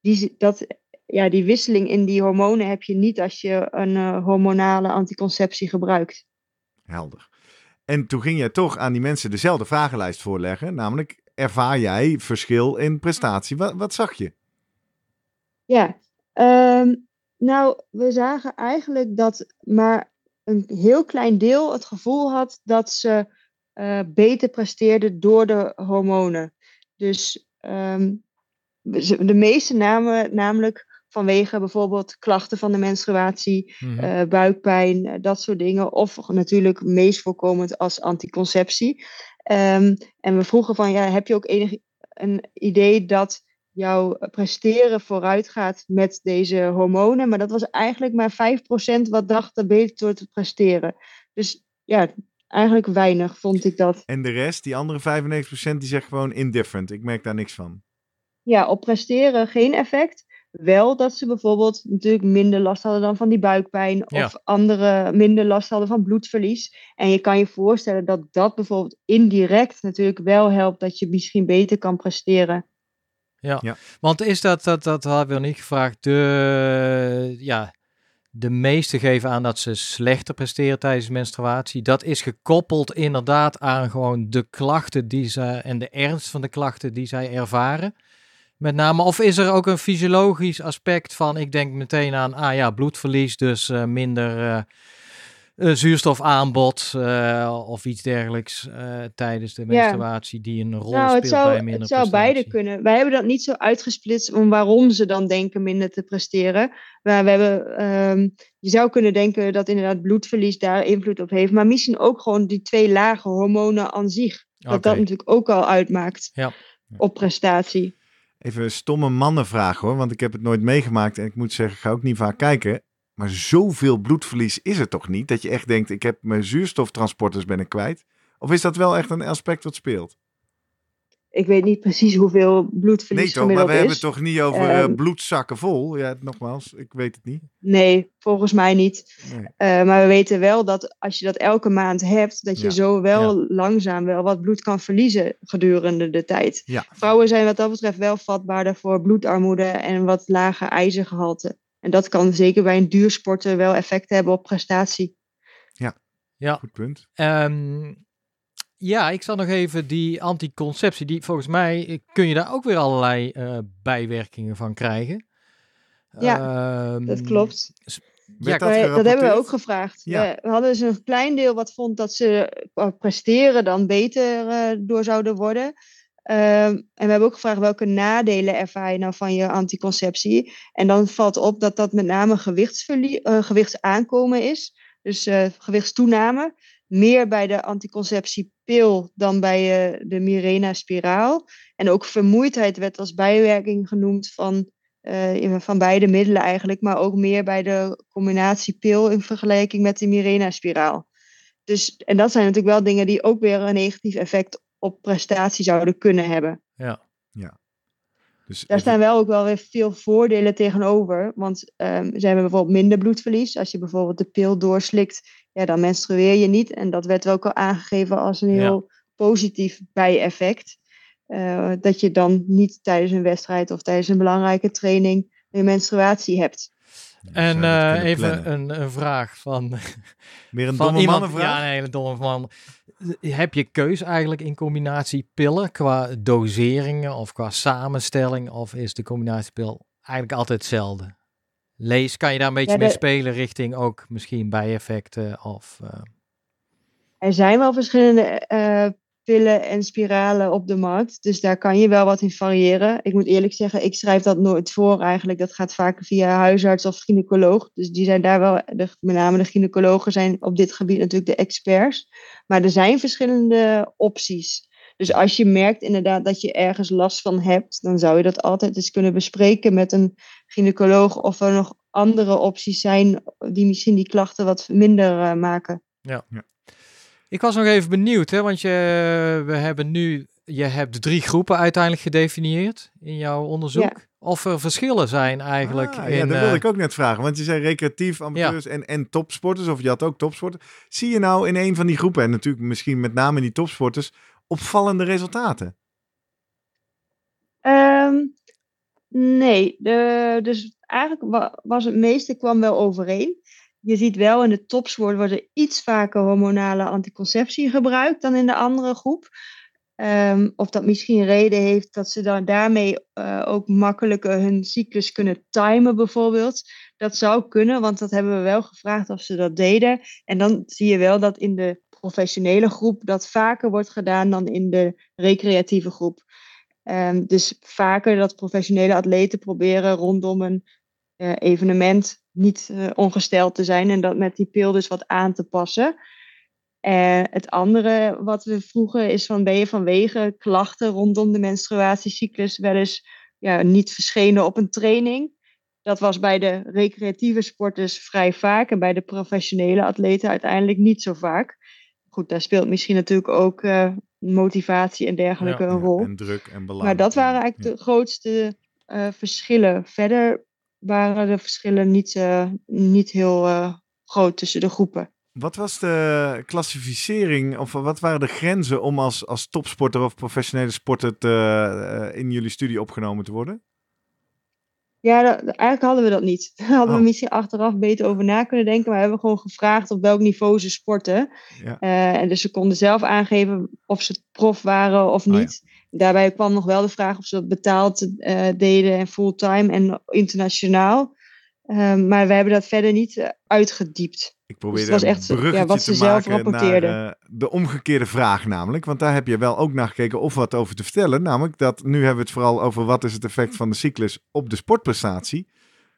die, dat, ja, die wisseling in die hormonen heb je niet als je een uh, hormonale anticonceptie gebruikt. Helder. En toen ging jij toch aan die mensen dezelfde vragenlijst voorleggen, namelijk ervaar jij verschil in prestatie? Wat, wat zag je? Ja, um, nou, we zagen eigenlijk dat maar een heel klein deel het gevoel had dat ze uh, beter presteerden door de hormonen. Dus um, de meeste namen namelijk vanwege bijvoorbeeld klachten van de menstruatie, mm -hmm. uh, buikpijn, uh, dat soort dingen. Of natuurlijk meest voorkomend als anticonceptie. Um, en we vroegen van, ja, heb je ook enig een idee dat jouw presteren vooruit gaat met deze hormonen. Maar dat was eigenlijk maar 5% wat dacht beter door te presteren. Dus ja, eigenlijk weinig vond ik dat. En de rest, die andere 95%, die zegt gewoon indifferent. Ik merk daar niks van. Ja, op presteren geen effect. Wel dat ze bijvoorbeeld natuurlijk minder last hadden dan van die buikpijn. Ja. Of andere minder last hadden van bloedverlies. En je kan je voorstellen dat dat bijvoorbeeld indirect natuurlijk wel helpt dat je misschien beter kan presteren. Ja. Ja. want is dat, dat, dat hadden we niet gevraagd, de, ja, de meeste geven aan dat ze slechter presteren tijdens menstruatie. Dat is gekoppeld inderdaad aan gewoon de klachten die ze en de ernst van de klachten die zij ervaren. Met name, of is er ook een fysiologisch aspect van, ik denk meteen aan, ah ja, bloedverlies, dus uh, minder uh, uh, zuurstofaanbod of iets dergelijks tijdens de menstruatie die een rol nou, speelt het zou, bij minder Het zou beide kunnen. Wij hebben dat niet zo uitgesplitst om waarom ze dan denken minder te presteren. Maar we hebben, um, je zou kunnen denken dat inderdaad bloedverlies daar invloed op heeft. Maar misschien ook gewoon die twee lage hormonen aan zich. Dat dat natuurlijk ook al uitmaakt Ja. op prestatie. Even een stomme mannenvraag hoor, want ik heb het nooit meegemaakt en ik moet zeggen, ik ga ook niet vaak kijken. Maar zoveel bloedverlies is er toch niet? Dat je echt denkt, ik heb mijn zuurstoftransporters ben ik kwijt. Of is dat wel echt een aspect wat speelt? Ik weet niet precies hoeveel bloedverlies Nee toch, maar we hebben het toch niet over eh, Ehm, bloedzakken vol? Ja, nogmaals, ik weet het niet. Nee, volgens mij niet. Nee. Eh, maar we weten wel dat als je dat elke maand hebt, dat je Ja, zo wel langzaam wel wat bloed kan verliezen gedurende de tijd. Ja. Vrouwen zijn wat dat betreft wel vatbaarder voor bloedarmoede en wat lager ijzergehalte. En dat kan zeker bij een duursporter wel effect hebben op prestatie. Ja, Goed punt. Ehm, ja, ik zal nog even die anticonceptie. Die, volgens mij kun je daar ook weer allerlei eh, bijwerkingen van krijgen. Ehm, Dat klopt. Ja, dat Wij- dat hebben we ook gevraagd. Ja. We, hadden dus een klein deel wat vond dat ze presteren dan beter eh, door zouden worden. Ehm, en we hebben ook gevraagd welke nadelen ervaar je nou van je anticonceptie. En dan valt op dat dat met name eh, gewichtsaankomen is. Dus eh, gewichtstoename. Meer bij de anticonceptiepil dan bij eh, de Mirena-spiraal. En ook vermoeidheid werd als bijwerking genoemd van van beide middelen eigenlijk, maar ook meer bij de combinatie pil in vergelijking met de Mirena-spiraal. Dus, en dat zijn natuurlijk wel dingen die ook weer een negatief effect op prestatie zouden kunnen hebben. ja. Dus Daar even- staan wel ook wel weer veel voordelen tegenover. Want ehm, ze hebben bijvoorbeeld minder bloedverlies. Als je bijvoorbeeld de pil doorslikt, ja, dan menstrueer je niet. En dat werd wel ook al aangegeven als een Ja. heel positief bijeffect. Eh, dat je dan niet tijdens een wedstrijd of tijdens een belangrijke training een menstruatie hebt. En je dat eh, kunnen even plannen? een, een vraag van, Meer een van domme iemand. mannenvraag? Ja, een hele domme man. Heb je keus eigenlijk in combinatie pillen qua doseringen of qua samenstelling? Of is de combinatiepil eigenlijk altijd hetzelfde? Lees, kan je daar een beetje Ja, mee spelen richting ook misschien bijeffecten of... eh, Er zijn wel verschillende eh, pillen en spiralen op de markt. Dus daar kan je wel wat in variëren. Ik moet eerlijk zeggen, ik schrijf dat nooit voor eigenlijk. Dat gaat vaak via huisarts of gynaecoloog. Dus die zijn daar wel, de, met name de gynaecologen zijn op dit gebied natuurlijk de experts. Maar er zijn verschillende opties. Dus als je merkt inderdaad dat je ergens last van hebt, dan zou je dat altijd eens kunnen bespreken met een gynaecoloog of er nog andere opties zijn die misschien die klachten wat minder eh, maken. Ik was nog even benieuwd, hè, want je, we hebben nu, je hebt drie groepen uiteindelijk gedefinieerd in jouw onderzoek. Of er verschillen zijn eigenlijk Ah, in... ja, dat eh, wilde ik ook net vragen. Want je zei recreatief, amateurs en, en topsporters. Of je had ook topsporters. Zie je nou in een van die groepen, en natuurlijk misschien met name in die topsporters, opvallende resultaten? Ehm, nee, de, dus eigenlijk wa- was het meeste kwam wel overeen. Je ziet wel in de topsport wordt er iets vaker hormonale anticonceptie gebruikt dan in de andere groep. Ehm, of dat misschien reden heeft dat ze dan daarmee eh, ook makkelijker hun cyclus kunnen timen bijvoorbeeld. Dat zou kunnen, want dat hebben we wel gevraagd of ze dat deden. En dan zie je wel dat in de professionele groep dat vaker wordt gedaan dan in de recreatieve groep. Ehm, dus vaker dat professionele atleten proberen rondom een eh, evenement niet eh, ongesteld te zijn en dat met die pil dus wat aan te passen. En het andere wat we vroegen is van ben je vanwege klachten rondom de menstruatiecyclus wel eens ja, niet verschenen op een training? Dat was bij de recreatieve sporters vrij vaak en bij de professionele atleten uiteindelijk niet zo vaak. Goed, daar speelt misschien natuurlijk ook eh, motivatie en dergelijke Ja, een rol. En druk en belang. Maar dat waren eigenlijk Ja. de grootste eh, verschillen. Verder waren de verschillen niet, eh, niet heel eh, groot tussen de groepen. Wat was de klassificering, of wat waren de grenzen om als, als topsporter of professionele sporter te, eh, in jullie studie opgenomen te worden? Ja, dat- eigenlijk hadden we dat niet. Daar hadden Oh. we misschien achteraf beter over na kunnen denken. Maar we hebben gewoon gevraagd op welk niveau ze sporten. Ja. En dus ze konden zelf aangeven of ze prof waren of Oh niet. Daarbij kwam nog wel de vraag of ze dat betaald eh, deden en fulltime en internationaal. Eh, maar we hebben dat verder niet eh, uitgediept. Ik probeerde Dus echt, ja, bruggetje wat ze zelf maken rapporteerden. naar eh, de omgekeerde vraag namelijk. Want daar heb je wel ook naar gekeken of wat over te vertellen. Namelijk dat nu hebben we het vooral over wat is het effect van de cyclus op de sportprestatie.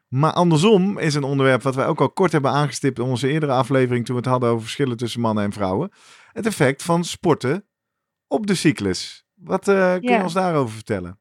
Maar andersom is een onderwerp wat wij ook al kort hebben aangestipt in onze eerdere aflevering toen we het hadden over verschillen tussen mannen en vrouwen. Het effect van sporten op de cyclus. Wat eh, kun je Ja. ons daarover vertellen?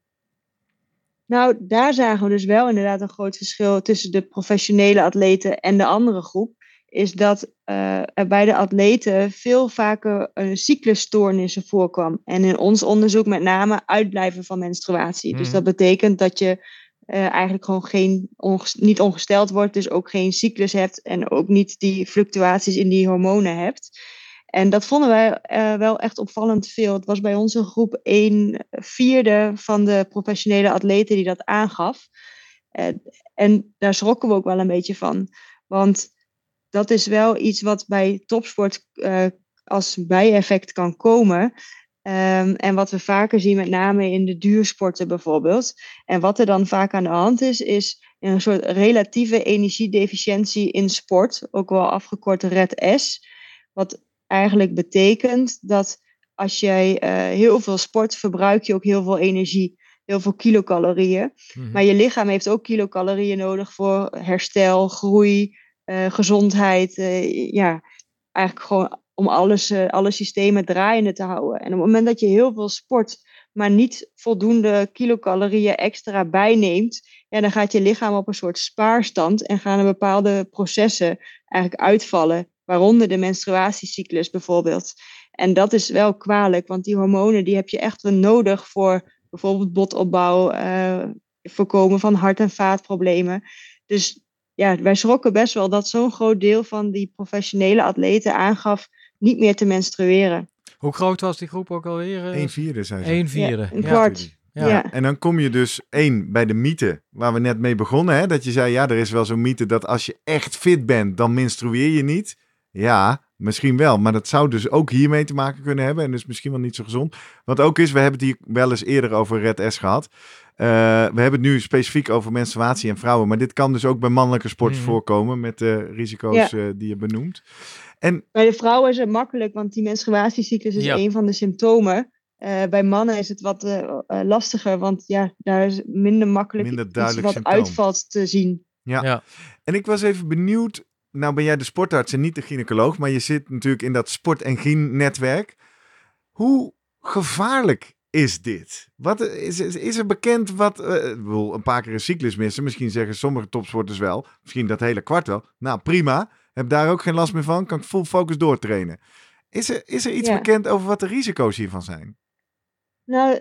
Nou, daar zagen we dus wel inderdaad een groot verschil tussen de professionele atleten en de andere groep. Is dat uh, er bij de atleten veel vaker een cyclusstoornissen voorkwam. En in ons onderzoek met name uitblijven van menstruatie. Dus Mhm. dat betekent dat je eh, eigenlijk gewoon geen niet ongesteld wordt, dus ook geen cyclus hebt en ook niet die fluctuaties in die hormonen hebt. En dat vonden wij eh, wel echt opvallend veel. Het was bij onze groep een vierde van de professionele atleten die dat aangaf. En daar schrokken we ook wel een beetje van. Want dat is wel iets wat bij topsport eh, als bijeffect kan komen. Ehm, en wat we vaker zien, met name in de duursporten bijvoorbeeld. En wat er dan vaak aan de hand is, is een soort relatieve energiedeficiëntie in sport, ook wel afgekort RED-S. Wat eigenlijk betekent dat als jij eh, heel veel sport, verbruik je ook heel veel energie, heel veel kilocalorieën. Mhm. Maar je lichaam heeft ook kilocalorieën nodig voor herstel, groei, eh, gezondheid. eh, ja, eigenlijk gewoon om alles, alle systemen draaiende te houden. En op het moment dat je heel veel sport, maar niet voldoende kilocalorieën extra bijneemt, ja, dan gaat je lichaam op een soort spaarstand en gaan er bepaalde processen eigenlijk uitvallen, waaronder de menstruatiecyclus bijvoorbeeld. En dat is wel kwalijk, want die hormonen die heb je echt wel nodig voor bijvoorbeeld botopbouw, eh, voorkomen van hart- en vaatproblemen. Dus ja, wij schrokken best wel dat zo'n groot deel van die professionele atleten aangaf niet meer te menstrueren. Hoe groot was die groep ook alweer? Eh, Een vierde, zei ze. Een vierde. een ja. kwart. Ja. Ja. En dan kom je dus één bij de mythe waar we net mee begonnen. Hè? Dat je zei, ja, er is wel zo'n mythe dat als je echt fit bent, dan menstrueer je niet. Ja, misschien wel. Maar dat zou dus ook hiermee te maken kunnen hebben. En dus misschien wel niet zo gezond. Wat ook is, we hebben het hier wel eens eerder over Red S gehad. Eh, we hebben het nu specifiek over menstruatie en vrouwen. Maar dit kan dus ook bij mannelijke sporters Mhm. voorkomen met de risico's eh, die je benoemt. En Bij de vrouwen is het makkelijk, want die menstruatiecyclus is Ja. een van de symptomen. Eh, bij mannen is het wat lastiger, want ja, daar is minder makkelijk Minder iets duidelijk wat symptoom. uitvalt te zien. Ja. Ja. En ik was even benieuwd. Nou ben jij de sportarts en niet de gynaecoloog, maar je zit natuurlijk in dat sport- en gyn-netwerk. Hoe gevaarlijk is dit? Wat is, is, is er bekend wat. eh, ik bedoel, een paar keer een cyclus missen. Misschien zeggen sommige topsporters wel. Misschien dat hele kwart wel. Nou, prima. Heb daar ook geen last meer van. Kan ik full focus doortrainen. Is er, is er iets Ja. bekend over wat de risico's hiervan zijn? Nou,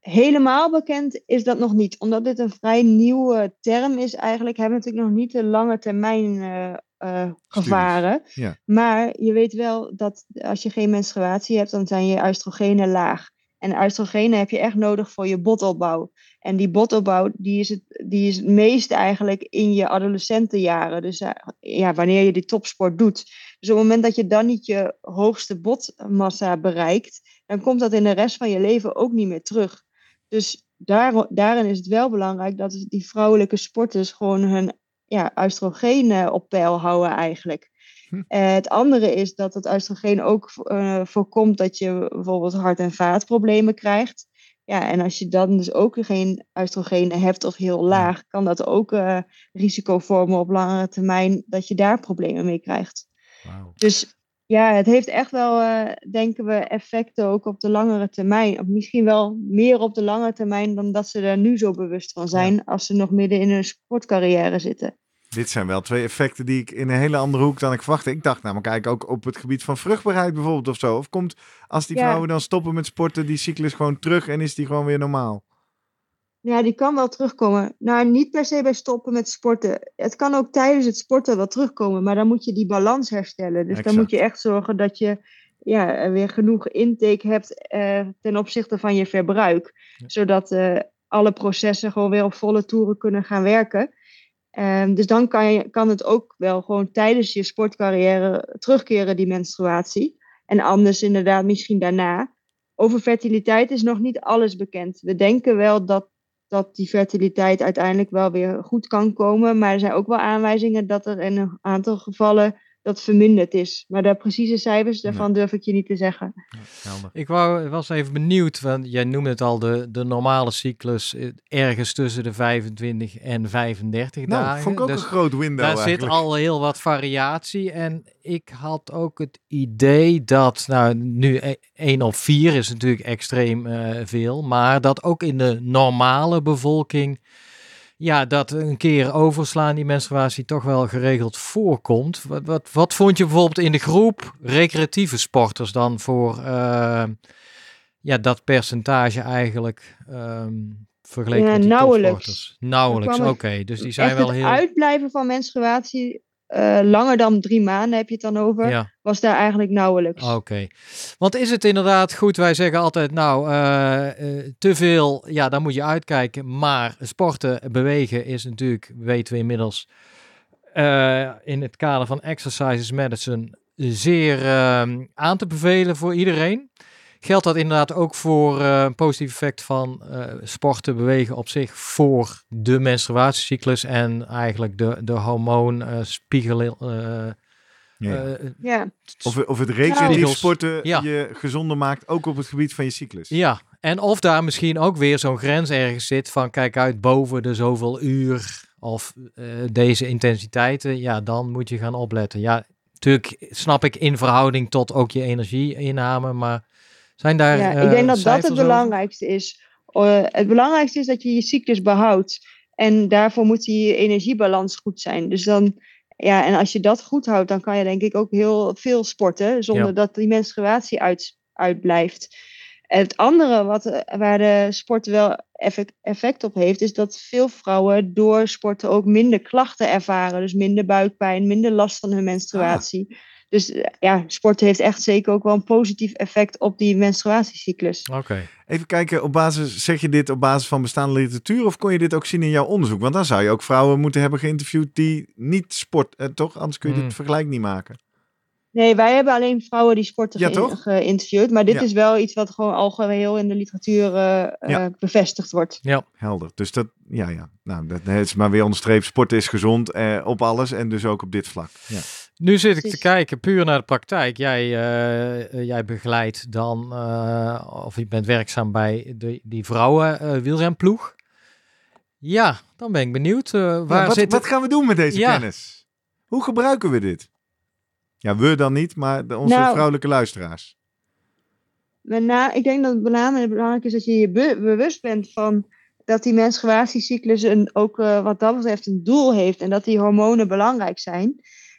helemaal bekend is dat nog niet. Omdat dit een vrij nieuwe term is eigenlijk, hebben we natuurlijk nog niet de lange termijn eh, gevaren. ja. Maar je weet wel dat als je geen menstruatie hebt, dan zijn je oestrogenen laag. En oestrogenen heb je echt nodig voor je botopbouw. En die botopbouw die is, het, die is het meest eigenlijk in je adolescentenjaren. Dus eh, ja, wanneer je die topsport doet. Dus op het moment dat je dan niet je hoogste botmassa bereikt, dan komt dat in de rest van je leven ook niet meer terug. Dus daar, daarin is het wel belangrijk dat die vrouwelijke sporters gewoon hun ja, oestrogeen op peil houden eigenlijk. Hm. Eh, het andere is dat het oestrogeen ook eh, voorkomt dat je bijvoorbeeld hart- en vaatproblemen krijgt. Ja, en als je dan dus ook geen oestrogeen hebt of heel laag, kan dat ook eh, risico vormen op langere termijn dat je daar problemen mee krijgt. Dus ja, het heeft echt wel, eh, denken we, effecten ook op de langere termijn. Of misschien wel meer op de lange termijn dan dat ze er nu zo bewust van zijn als ze nog midden in hun sportcarrière zitten. Dit zijn wel twee effecten die ik in een hele andere hoek dan ik verwachtte. Ik dacht namelijk eigenlijk ook op het gebied van vruchtbaarheid bijvoorbeeld of zo. Of komt als die Ja. vrouwen dan stoppen met sporten, die cyclus gewoon terug en is die gewoon weer normaal? Ja, die kan wel terugkomen. Nou, niet per se bij stoppen met sporten. Het kan ook tijdens het sporten wel terugkomen, maar dan moet je die balans herstellen. Dus dan moet je echt zorgen dat je ja, er weer genoeg intake hebt eh, ten opzichte van je verbruik. Ja. Zodat eh, alle processen gewoon weer op volle toeren kunnen gaan werken. Ehm, dus dan kan, je, kan het ook wel gewoon tijdens je sportcarrière terugkeren, die menstruatie. En anders inderdaad misschien daarna. Over fertiliteit is nog niet alles bekend. We denken wel dat, dat die fertiliteit uiteindelijk wel weer goed kan komen. Maar er zijn ook wel aanwijzingen dat er in een aantal gevallen dat verminderd is. Maar de precieze cijfers daarvan durf ik je niet te zeggen. Ik wou, was even benieuwd, want jij noemde het al, de, de normale cyclus eh, ergens tussen de 25 en 35 nou, dagen. vond ik ook Dus een groot window daar eigenlijk. zit al heel wat variatie. En ik had ook het idee dat, nou nu 1 op 4 is natuurlijk extreem eh, veel, maar dat ook in de normale bevolking ja, dat een keer overslaan die menstruatie toch wel geregeld voorkomt. Wat, wat, wat vond je bijvoorbeeld in de groep recreatieve sporters dan voor uh, ja, dat percentage eigenlijk um, vergeleken ja, met die nauwelijks. topsporters? Nauwelijks, oké. Okay. Dus die zijn wel het heel... uitblijven van menstruatie uh, langer dan drie maanden heb je het dan over, Ja. was daar eigenlijk nauwelijks. Oké. Want is het inderdaad goed, wij zeggen altijd, nou, uh, uh, te veel, ja, daar moet je uitkijken. Maar sporten, bewegen is natuurlijk, weten we inmiddels, in het kader van Exercises Medicine zeer ehm, aan te bevelen voor iedereen. Geldt dat inderdaad ook voor uh, een positief effect van uh, sporten, bewegen op zich voor de menstruatiecyclus en eigenlijk de, de hormoonspiegel. Uh, ja. ja. Of, of het recreatief sporten Ja. je gezonder maakt, ook op het gebied van je cyclus. Ja, en of daar misschien ook weer zo'n grens ergens zit van kijk uit boven de zoveel uur of uh, deze intensiteiten, ja, dan moet je gaan opletten. Ja, natuurlijk snap ik in verhouding tot ook je energieinname, maar zijn daar Ja, ik denk dat dat het over? belangrijkste is. Uh, het belangrijkste is dat je je cyclus behoudt. En daarvoor moet die energiebalans goed zijn. Dus dan, ja, en als je dat goed houdt, dan kan je denk ik ook heel veel sporten. Zonder Ja. dat die menstruatie uit, uitblijft. Het andere wat, eh, waar de sport wel effect, effect op heeft, is dat veel vrouwen door sporten ook minder klachten ervaren. Dus minder buikpijn, minder last van hun menstruatie. Dus eh, ja, sport heeft echt zeker ook wel een positief effect op die menstruatiecyclus. Oké. Even kijken, op basis, zeg je dit op basis van bestaande literatuur of kon je dit ook zien in jouw onderzoek? Want dan zou je ook vrouwen moeten hebben geïnterviewd die niet sport, eh, toch? Anders kun je Hmm. dit vergelijk niet maken. Nee, wij hebben alleen vrouwen die sporten Ja, geïnterviewd. Maar dit Ja. is wel iets wat gewoon algeheel in de literatuur eh, eh, Ja. bevestigd wordt. Ja, Helder. Dus dat, ja, ja. Nou, dat is maar weer onderstreept. Sport is gezond eh, op alles en dus ook op dit vlak. Ja. nu zit ik te kijken puur naar de praktijk. Jij, eh, jij begeleidt dan, eh, of je bent werkzaam bij de, die vrouwen eh wielrenploeg. Ja, dan ben ik benieuwd. eh, waar Ja, wat, zit wat gaan we doen met deze Ja. kennis? Hoe gebruiken we dit? Ja, we dan niet, maar de, onze Nou, vrouwelijke luisteraars. Na, ik denk dat het belangrijk is dat je je be- bewust bent van dat die menstruatiecyclus een, ook eh, wat dat betreft een doel heeft. En dat die hormonen belangrijk zijn.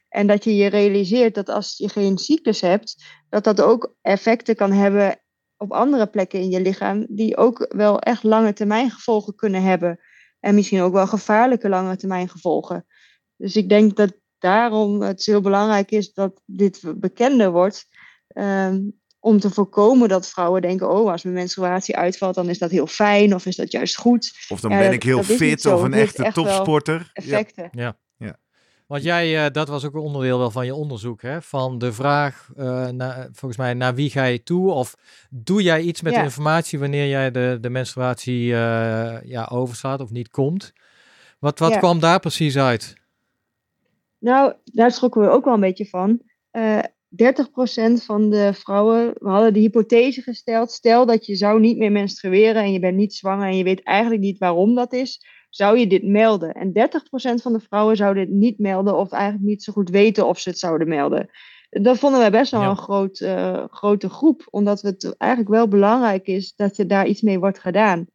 En dat je je realiseert dat als je geen cyclus hebt, dat dat ook effecten kan hebben op andere plekken in je lichaam. Die ook wel echt lange termijn gevolgen kunnen hebben. En misschien ook wel gevaarlijke lange termijn gevolgen. Dus ik denk dat daarom het heel belangrijk is dat dit bekender wordt. Ehm, om te voorkomen dat vrouwen denken: oh, als mijn menstruatie uitvalt, dan is dat heel fijn of is dat juist goed. Of dan Ja, ben dat- ik heel fit of een echte echt topsporter. Ja. Effecten. Want jij, eh, dat was ook een onderdeel wel van je onderzoek, hè? Van de vraag, eh, naar, volgens mij, naar wie ga je toe? Of doe jij iets met Ja. de informatie wanneer jij de, de menstruatie eh, ja, overslaat of niet komt? Wat, wat Ja. kwam daar precies uit? Nou, daar schrokken we ook wel een beetje van. Eh 30% van de vrouwen, we hadden de hypothese gesteld, stel dat je zou niet meer menstrueren en je bent niet zwanger en je weet eigenlijk niet waarom dat is, zou je dit melden? En 30% van de vrouwen zouden dit niet melden of eigenlijk niet zo goed weten of ze het zouden melden. Dat vonden wij best wel Ja. een groot, eh, grote groep, omdat het eigenlijk wel belangrijk is dat er daar iets mee wordt gedaan.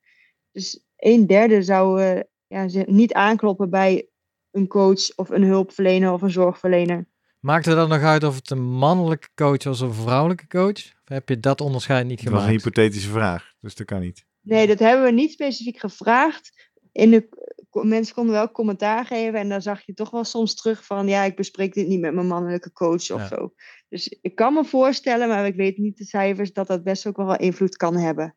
Dus een derde zou eh, ja, niet aankloppen bij een coach of een hulpverlener of een zorgverlener. Maakte dat nog uit of het een mannelijke coach was of een vrouwelijke coach? Of heb je dat onderscheid niet Het was een gemaakt? hypothetische vraag, dus dat kan niet. Nee, dat hebben we niet specifiek gevraagd. In de, mensen konden wel commentaar geven en dan zag je toch wel soms terug van ja, ik bespreek dit niet met mijn mannelijke coach of Ja. zo. Dus ik kan me voorstellen, maar ik weet niet de cijfers, dat dat best ook wel invloed kan hebben.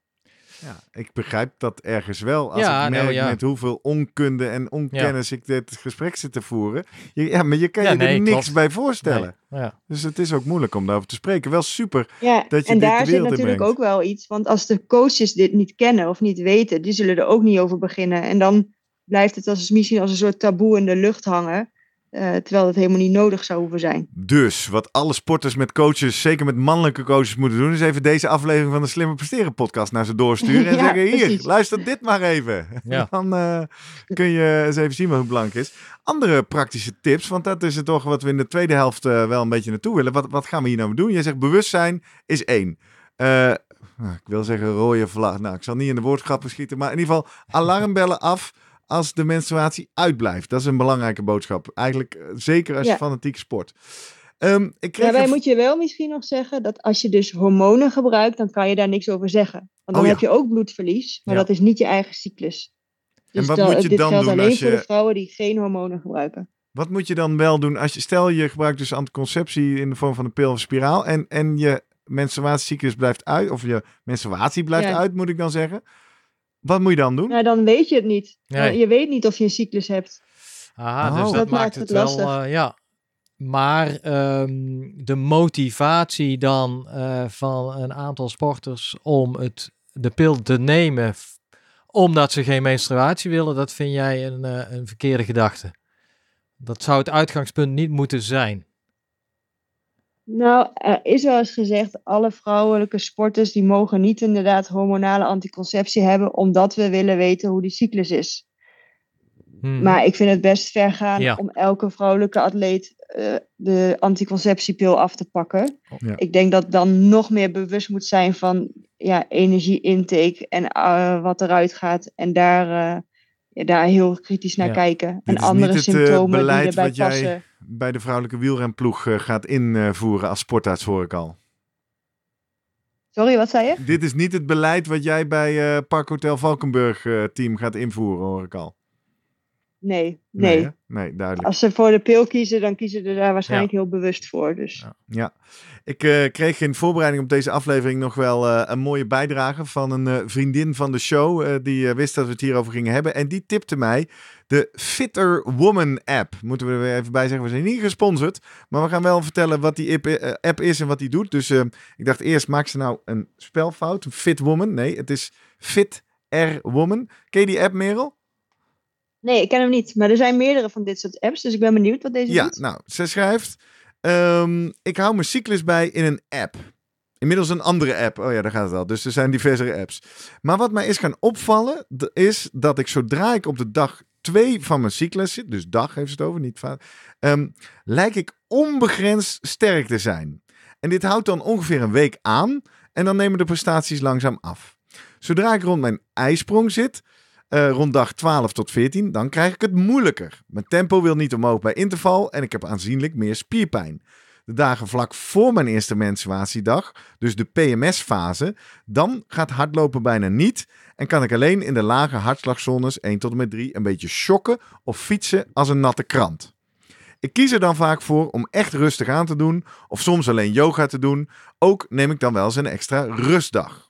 Ja, ik begrijp dat ergens wel. Als Ja, ik merk nou ja. met hoeveel onkunde en onkennis ik dit gesprek zit te voeren. Je, ja, maar je kan Ja, je nee, er niks klopt. bij voorstellen. Nee, ja. Dus het is ook moeilijk om daarover te spreken. Wel super. Ja, Dat je en daar zit natuurlijk ook wel iets, want als de coaches dit niet kennen of niet weten, die zullen er ook niet over beginnen. En dan blijft het als, misschien als een soort taboe in de lucht hangen. Eh, terwijl dat helemaal niet nodig zou hoeven zijn. Dus wat alle sporters met coaches, zeker met mannelijke coaches, moeten doen, is even deze aflevering van de Slimmer Presteren podcast naar ze doorsturen. En Ja, zeggen: Hier, precies. luister dit maar even. Ja. Dan eh, kun je eens even zien wat hoe belangrijk is. Andere praktische tips, want dat is het toch wat we in de tweede helft eh, wel een beetje naartoe willen. Wat, wat gaan we hier nou doen? Je zegt bewustzijn is één. Eh, nou, ik wil zeggen rode vlag. Nou, ik zal niet in de woordgrappen schieten, maar in ieder geval alarmbellen af als de menstruatie uitblijft. Dat is een belangrijke boodschap. Eigenlijk eh, zeker als je Ja. fanatiek sport. Ehm, ik kreeg Daarbij een- moet je wel misschien nog zeggen dat als je dus hormonen gebruikt, dan kan je daar niks over zeggen. Want dan Oh ja. heb je ook bloedverlies, maar Ja. dat is niet je eigen cyclus. Dus wat dan- moet je dit dan geldt doen alleen als voor je- de vrouwen die geen hormonen gebruiken. Wat moet je dan wel doen als je stel je gebruikt dus anticonceptie in de vorm van een pil of spiraal en, en je menstruatiecyclus blijft uit of je menstruatie blijft uit moet ik dan zeggen. Wat moet je dan doen? Nou, dan weet je het niet. Nee. Je weet niet of je een cyclus hebt. Aha, Oh. dus dat, Dat maakt maakt het het wel, lastig. eh, ja. Maar ehm, de motivatie dan eh, van een aantal sporters om het, de pil te nemen omdat ze geen menstruatie willen, dat vind jij een, eh, een verkeerde gedachte. Dat zou het uitgangspunt niet moeten zijn. Nou, er is wel eens gezegd, alle vrouwelijke sporters die mogen niet inderdaad hormonale anticonceptie hebben, omdat we willen weten hoe die cyclus is. Hmm. Maar ik vind het best ver gaan Ja. om elke vrouwelijke atleet eh, de anticonceptiepil af te pakken. Ja. Ik denk dat dan nog meer bewust moet zijn van ja, energie-intake en eh, wat eruit gaat. En daar, eh, ja, daar heel kritisch naar Ja. kijken. Dit En is andere niet het, eh, symptomen die beleid erbij wat jij- passen. Bij de vrouwelijke wielrenploeg eh, gaat invoeren als sportarts hoor ik al. Sorry, wat zei je? Dit is niet het beleid wat jij bij eh Parkhotel Valkenburg team gaat invoeren hoor ik al. Nee, nee. nee duidelijk. Als ze voor de pil kiezen, dan kiezen ze daar waarschijnlijk heel bewust voor. Dus. Ja. Ja, ik eh, kreeg in voorbereiding op deze aflevering nog wel eh, een mooie bijdrage van een eh, vriendin van de show. die wist dat we het hierover gingen hebben. En die tipte mij de Fitter Woman app. Moeten we er weer even bij zeggen, we zijn niet gesponsord. Maar we gaan wel vertellen wat die app, is en wat die doet. Dus eh, ik dacht eerst, maak ze nou een spelfout? Fit Woman? Nee, het is Fit R Woman. Ken je die app, Merel? Nee, ik ken hem niet. Maar er zijn meerdere van dit soort apps. Dus ik ben benieuwd wat deze Ja, doet. nou, ze schrijft: ehm, Ik hou mijn cyclus bij in een app. Inmiddels een andere app. Oh ja, daar gaat het al. Dus er zijn diversere apps. Maar wat mij is gaan opvallen, is dat ik zodra ik op de dag 2 van mijn cyclus zit, dus dag heeft ze het over, niet vaak, ehm, lijk ik onbegrensd sterk te zijn. En dit houdt dan ongeveer een week aan en dan nemen de prestaties langzaam af. Zodra ik rond mijn ijsprong zit, eh, rond dag 12 tot 14, dan krijg ik het moeilijker. Mijn tempo wil niet omhoog bij interval en ik heb aanzienlijk meer spierpijn. De dagen vlak voor mijn eerste menstruatiedag, dus de PMS-fase, dan gaat hardlopen bijna niet en kan ik alleen in de lage hartslagzones 1 tot en met 3 een beetje shocken of fietsen als een natte krant. Ik kies er dan vaak voor om echt rustig aan te doen of soms alleen yoga te doen. Ook neem ik dan wel eens een extra rustdag.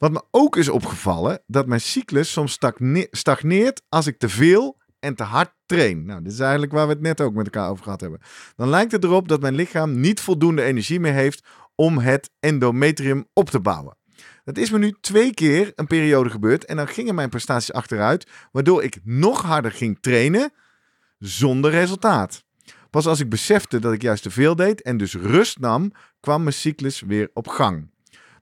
Wat me ook is opgevallen, dat mijn cyclus soms stagne- stagneert als ik te veel en te hard train. Nou, dit is eigenlijk waar we het net ook met elkaar over gehad hebben. Dan lijkt het erop dat mijn lichaam niet voldoende energie meer heeft om het endometrium op te bouwen. Dat is me nu twee keer een periode gebeurd en dan gingen mijn prestaties achteruit, waardoor ik nog harder ging trainen zonder resultaat. Pas als ik besefte dat ik juist te veel deed en dus rust nam, kwam mijn cyclus weer op gang.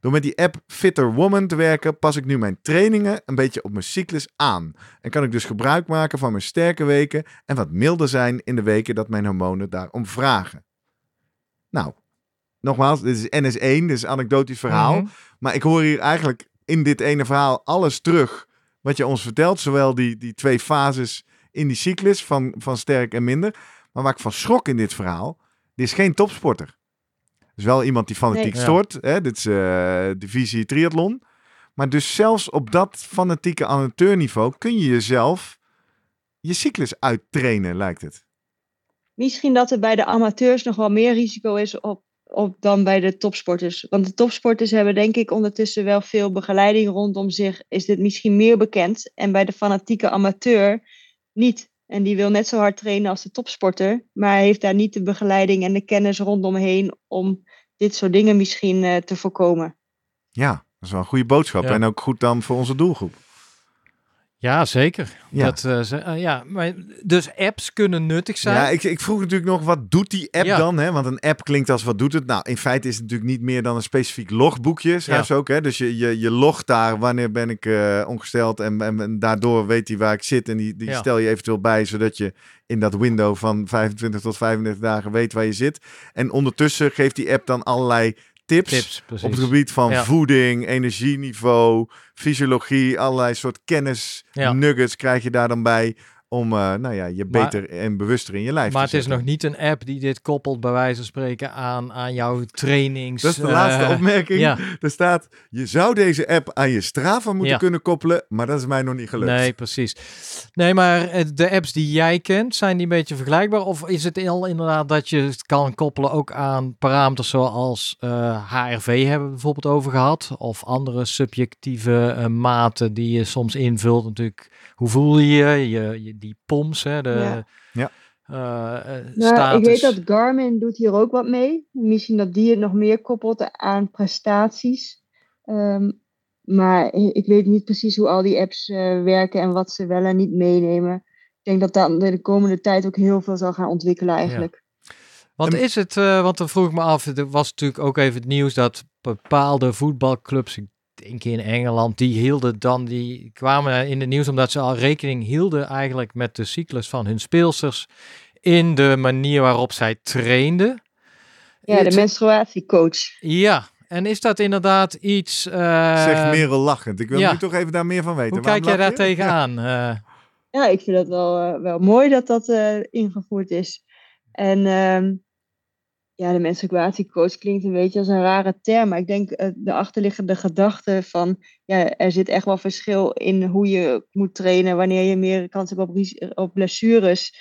Door met die app Fitter Woman te werken, pas ik nu mijn trainingen een beetje op mijn cyclus aan. En kan ik dus gebruik maken van mijn sterke weken en wat milder zijn in de weken dat mijn hormonen daarom vragen. Nou, nogmaals, dit is NS1, dit is een anekdotisch verhaal. Mhm. Maar ik hoor hier eigenlijk in dit ene verhaal alles terug wat je ons vertelt. Zowel die, die twee fases in die cyclus van, van sterk en minder. Maar waar ik van schrok in dit verhaal, dit is geen topsporter. Is wel iemand die fanatiek Nee. stort. Hè? Dit is eh, divisie triathlon. Maar dus zelfs op dat fanatieke amateurniveau kun je jezelf je cyclus uittrainen, lijkt het. Misschien dat er bij de amateurs nog wel meer risico is op, op dan bij de topsporters. Want de topsporters hebben denk ik ondertussen wel veel begeleiding rondom zich. Is dit misschien meer bekend? En bij de fanatieke amateur niet. En die wil net zo hard trainen als de topsporter. Maar heeft daar niet de begeleiding en de kennis rondomheen om dit soort dingen misschien eh, te voorkomen. Ja, dat is wel een goede boodschap. Ja. En ook goed dan voor onze doelgroep. Ja, zeker. Ja. Dat, eh, ze- eh, ja, maar dus apps kunnen nuttig zijn. Ja, ik, ik vroeg natuurlijk nog, wat doet die app Ja. dan? Hè? Want een app klinkt als wat doet het? Nou, in feite is het natuurlijk niet meer dan een specifiek logboekje, schrijf Ja. ook. Hè? Dus je, je, je logt daar, wanneer ben ik eh, ongesteld en, en, en daardoor weet hij waar ik zit. En die, die Ja. stel je eventueel bij, zodat je in dat window van 25 tot 35 dagen weet waar je zit. En ondertussen geeft die app dan allerlei tips. Op het gebied van Ja. voeding, energieniveau, fysiologie, allerlei soort kennis, nuggets krijg je daar dan bij. Om eh, nou ja, je Maar- beter en bewuster in je lijf Maar te het is nog niet een app die dit koppelt, bij wijze van spreken, aan, aan jouw trainings. Dat is de eh, laatste opmerking. Ja, Er staat, je zou deze app aan je Strava moeten Ja. kunnen koppelen, maar dat is mij nog niet gelukt. nee, precies. Nee, maar eh, de apps die jij kent, zijn die een beetje vergelijkbaar? Of is het al inderdaad dat je het kan koppelen ook aan parameters zoals HRV hebben we bijvoorbeeld over gehad? Of andere subjectieve maten die je soms invult natuurlijk. Hoe voel je je? je, die POMS, hè? De, Ja. Ja. eh, eh, Nou, ik weet dat Garmin doet hier ook wat mee. Misschien dat die het nog meer koppelt aan prestaties. Ehm, maar ik weet niet precies hoe al die apps eh, werken en wat ze wel en niet meenemen. Ik denk dat dat de komende tijd ook heel veel zal gaan ontwikkelen eigenlijk. Want En- is het, eh, want dan vroeg ik me af, er was natuurlijk ook even het nieuws dat bepaalde voetbalclubs, ik denk in Engeland, die hielden dan, die kwamen in het nieuws omdat ze al rekening hielden eigenlijk met de cyclus van hun speelsters in de manier waarop zij trainden. Ja, de menstruatiecoach. Ja, en is dat inderdaad iets... eh, Zegt Merel lachend. Ik wil ja. nu toch even daar meer van weten. Hoe Waarom kijk jij daar je? tegenaan? Eh, Ja, ik vind dat wel, eh, wel mooi dat dat eh, ingevoerd is. En ehm, ja, de menstruatiecoach klinkt een beetje als een rare term. Maar ik denk eh, de achterliggende gedachte van... Ja, er zit echt wel verschil in hoe je moet trainen... wanneer je meer kans hebt op, blessures.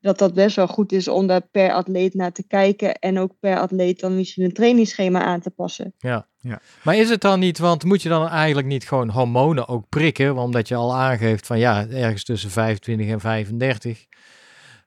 Dat dat best wel goed is om daar per atleet naar te kijken... en ook per atleet dan misschien een trainingsschema aan te passen. Maar is het dan niet, want moet je dan eigenlijk niet gewoon hormonen ook prikken? Want Omdat je al aangeeft van ja, ergens tussen 25 en 35.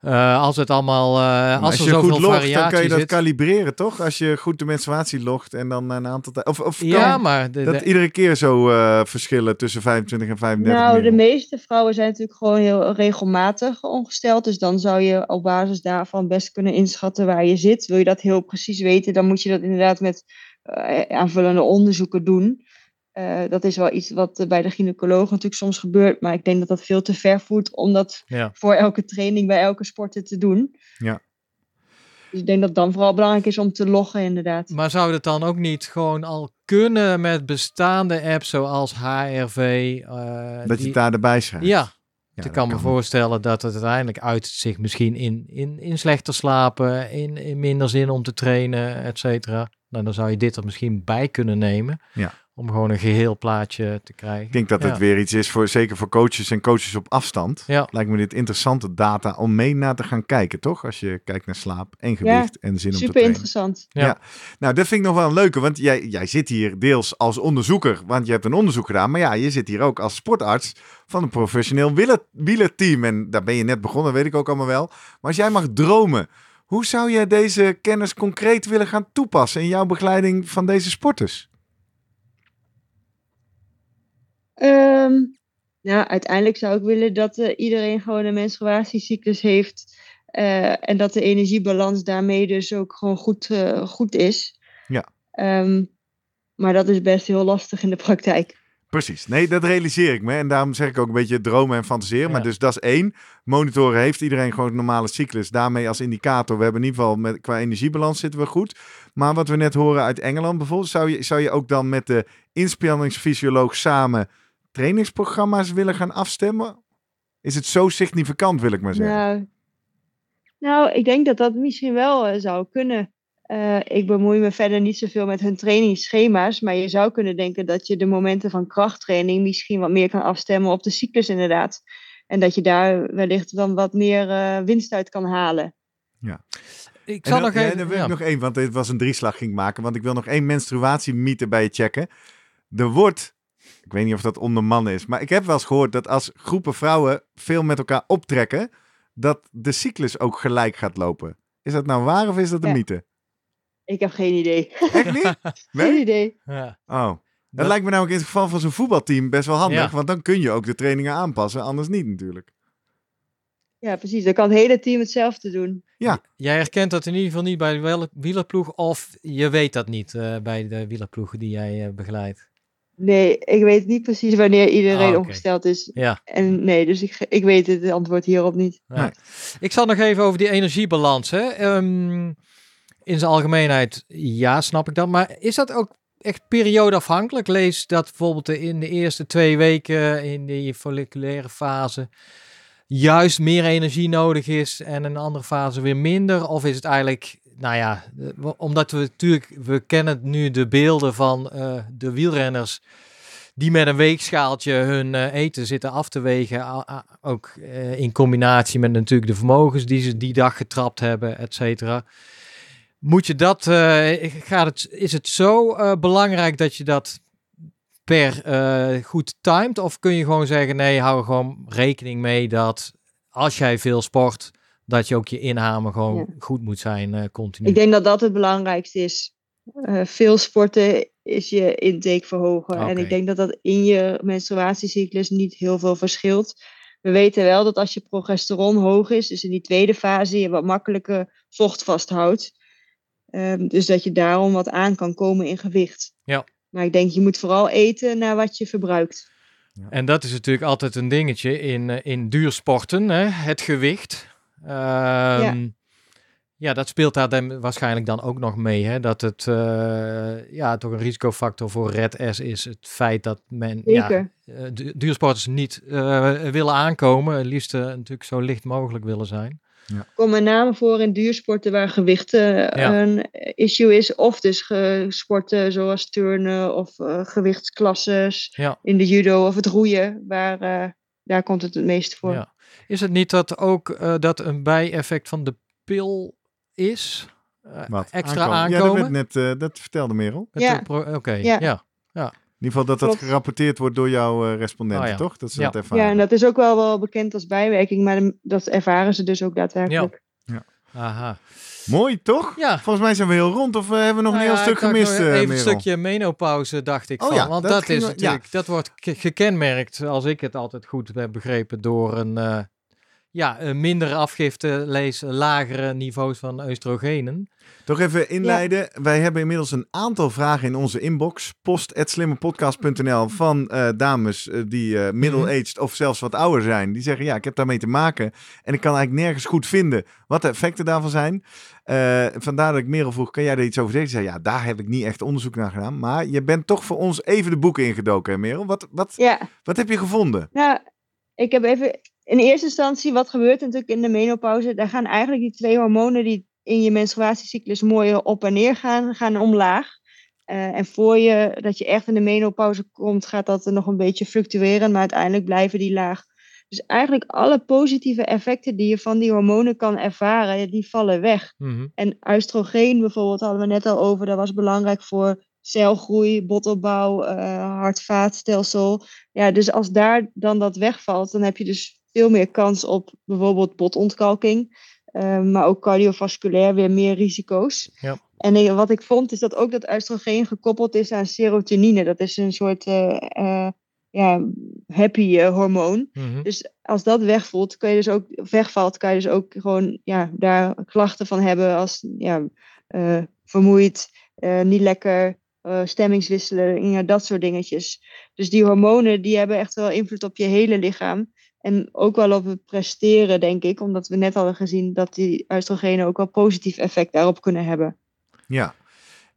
Eh, als het allemaal, eh, als, als er je zoveel goed logt, dan kan je dat zit. kalibreren, toch? Als je goed de menstruatie logt en dan een aantal tijd... Of, of kan ja, maar de, dat de- iedere keer zo eh, verschillen tussen 25 en 35 Nou, de meeste vrouwen zijn natuurlijk gewoon heel regelmatig ongesteld. Dus dan zou je op basis daarvan best kunnen inschatten waar je zit. Wil je dat heel precies weten, dan moet je dat inderdaad met eh, aanvullende onderzoeken doen. Eh, dat is wel iets wat eh, bij de gynaecoloog natuurlijk soms gebeurt. Maar ik denk dat dat veel te ver voert om dat ja. voor elke training bij elke sporter te doen. Ja. Dus ik denk dat het dan vooral belangrijk is om te loggen inderdaad. Maar zou het dan ook niet gewoon al kunnen met bestaande apps zoals HRV? eh, Dat je die- het daar erbij schrijft. Ja, Ja, ik kan me voorstellen dat het uiteindelijk uit zich misschien in, in, in slechter slapen, in, in minder zin om te trainen, et cetera. Nou, dan zou je dit er misschien bij kunnen nemen. Ja. Om gewoon een geheel plaatje te krijgen. Ik denk dat Ja. het weer iets is, voor, zeker voor coaches en coaches op afstand. Ja. Lijkt me dit interessante data om mee naar te gaan kijken, toch? Als je kijkt naar slaap en gewicht en zin om te Super trainen. interessant. Ja. Nou, dat vind ik nog wel een leuke, want jij, jij zit hier deels als onderzoeker, want je hebt een onderzoek gedaan. Maar ja, je zit hier ook als sportarts van een professioneel wieler- wielerteam. En daar ben je net begonnen, weet ik ook allemaal wel. Maar als jij mag dromen, hoe zou je deze kennis concreet willen gaan toepassen in jouw begeleiding van deze sporters? Ehm, nou, uiteindelijk zou ik willen dat eh, iedereen gewoon een menstruatiecyclus heeft. eh, en dat de energiebalans daarmee dus ook gewoon goed, eh, goed is. Ja. Ehm, maar dat is best heel lastig in de praktijk. Precies. Nee, dat realiseer ik me. En daarom zeg ik ook een beetje dromen en fantaseren. Maar dus dat is één. Monitoren heeft iedereen gewoon een normale cyclus. Daarmee als indicator. We hebben in ieder geval met, qua energiebalans zitten we goed. Maar wat we net horen uit Engeland bijvoorbeeld. Zou je, zou je ook dan met de inspanningsfysioloog samen trainingsprogramma's willen gaan afstemmen? Is het zo significant, wil ik maar zeggen. Nou, nou, ik denk dat dat misschien wel eh, zou kunnen. Eh, ik bemoei me verder niet zoveel met hun trainingsschema's. Maar je zou kunnen denken dat je de momenten van krachttraining misschien wat meer kan afstemmen op de cyclus inderdaad. En dat je daar wellicht dan wat meer eh, winst uit kan halen. Ik En zal dan, nog ja, even... dan wil ja. ik nog één, want dit was een drieslag ging ik maken. Want ik wil nog één menstruatiemythe bij je checken. Er wordt, ik weet niet of dat onder mannen is, maar ik heb wel eens gehoord dat als groepen vrouwen veel met elkaar optrekken, dat de cyclus ook gelijk gaat lopen. Is dat nou waar of is dat een Ja. mythe? Ik heb geen idee. Echt niet? Geen Nee? idee. Ja. Oh. Dat lijkt me namelijk in het geval van zo'n voetbalteam best wel handig. Ja. Want dan kun je ook de trainingen aanpassen. Anders niet natuurlijk. Ja, precies. Dan kan het hele team hetzelfde doen. Jij herkent dat in ieder geval niet bij de wiel- wielerploeg of je weet dat niet eh, bij de wielerploegen die jij eh, begeleidt. Nee, ik weet niet precies wanneer iedereen Ah, oké. opgesteld is. Ja. En nee, dus ik, ik weet het antwoord hierop niet. Nee. Ik zal nog even over die energiebalans. Hè. Ehm, in zijn algemeenheid, ja, snap ik dat. Maar is dat ook echt periodeafhankelijk? Lees dat bijvoorbeeld in de eerste twee weken in die folliculaire fase juist meer energie nodig is en in een andere fase weer minder? Of is het eigenlijk, nou ja, eh, omdat we natuurlijk, we kennen nu de beelden van eh, de wielrenners die met een weegschaaltje hun eh, eten zitten af te wegen. ook in combinatie met natuurlijk de vermogens die ze die dag getrapt hebben, et cetera. Moet je dat, gaat het, is het zo belangrijk dat je dat per goed timed? Of kun je gewoon zeggen, nee, hou er gewoon rekening mee dat als jij veel sport, dat je ook je inhamen gewoon Ja. goed moet zijn eh, continu. Ik denk dat dat het belangrijkste is. Eh, veel sporten is je intake verhogen. En ik denk dat dat in je menstruatiecyclus niet heel veel verschilt. We weten wel dat als je progesteron hoog is, dus in die tweede fase, je wat makkelijker vocht vasthoudt. Ehm, dus dat je daarom wat aan kan komen in gewicht. Ja. Maar ik denk, je moet vooral eten naar wat je verbruikt. En dat is natuurlijk altijd een dingetje in, eh, in duursporten, hè? het gewicht. Ehm, ja. dat speelt daar dan waarschijnlijk dan ook nog mee. Hè? Dat het eh, ja, toch een risicofactor voor Red S is. Het feit dat men ja, Zeker. eh, du- duursporters niet eh, willen aankomen. Het liefst natuurlijk zo licht mogelijk willen zijn. komt met name voor in duursporten waar gewicht Ja. een issue is. Of dus sporten zoals turnen of eh, gewichtsklasses Ja. in de judo of het roeien. Waar, eh, daar komt het het meest voor. Ja. Is het niet dat ook eh, dat een bijeffect van de pil is? Eh, Wat? Extra Ja, aankomen? dat, werd net, eh, dat vertelde Merel. Ja. Oké, Ja. ja. In ieder geval dat dat Klopt. gerapporteerd wordt door jouw eh, respondenten, Oh ja. toch? Dat ze Ja. dat ervaren. Ja, en dat is ook wel, wel bekend als bijwerking, maar de- dat ervaren ze dus ook daadwerkelijk. Aha. Mooi, toch? Ja. Volgens mij zijn we heel rond. Of eh, hebben we nog Nou een heel ja, stuk gemist, nog eh, Even een stukje menopauze, dacht ik Oh van. ja, Want dat is we- natuurlijk, dat wordt ge- gekenmerkt, als ik het altijd goed heb begrepen, door een, eh, ja, een mindere afgifte, lees lagere niveaus van oestrogenen. Toch even inleiden. Wij hebben inmiddels een aantal vragen in onze inbox. Post.slimmerpodcast.nl van eh, dames eh, die eh, middle-aged of zelfs wat ouder zijn. Die zeggen, ja, ik heb daarmee te maken. En ik kan eigenlijk nergens goed vinden wat de effecten daarvan zijn. Eh, vandaar dat ik Merel vroeg, kan jij er iets over zeggen? Ze zei, ja, daar heb ik niet echt onderzoek naar gedaan. Maar je bent toch voor ons even de boeken ingedoken, hè, Merel? Wat, wat, Ja, wat heb je gevonden? nou, ik heb even in eerste instantie, wat gebeurt er natuurlijk in de menopauze? Daar gaan eigenlijk die twee hormonen die in je menstruatiecyclus mooi op en neer gaan, gaan omlaag. Eh, en voor je, dat je echt in de menopauze komt, gaat dat er nog een beetje fluctueren, maar uiteindelijk blijven die laag. Dus eigenlijk alle positieve effecten die je van die hormonen kan ervaren, die vallen weg. Mhm. En oestrogeen bijvoorbeeld hadden we net al over, dat was belangrijk voor celgroei, botopbouw, eh hart-vaatstelsel. Ja, dus als daar dan dat wegvalt, dan heb je dus veel meer kans op bijvoorbeeld botontkalking. eh, maar ook cardiovasculair weer meer risico's. Ja. En wat ik vond is dat ook dat oestrogeen gekoppeld is aan serotonine. Dat is een soort eh, eh, ja, happy eh, hormoon. Mhm. Dus als dat wegvalt, kun je dus ook wegvalt, kan je dus ook gewoon ja, daar klachten van hebben als ja, vermoeid, niet lekker, stemmingswisselingen, dat soort dingetjes. Dus die hormonen die hebben echt wel invloed op je hele lichaam. En ook wel op het presteren, denk ik. Omdat we net hadden gezien dat die oestrogenen ook wel positief effect daarop kunnen hebben. Ja,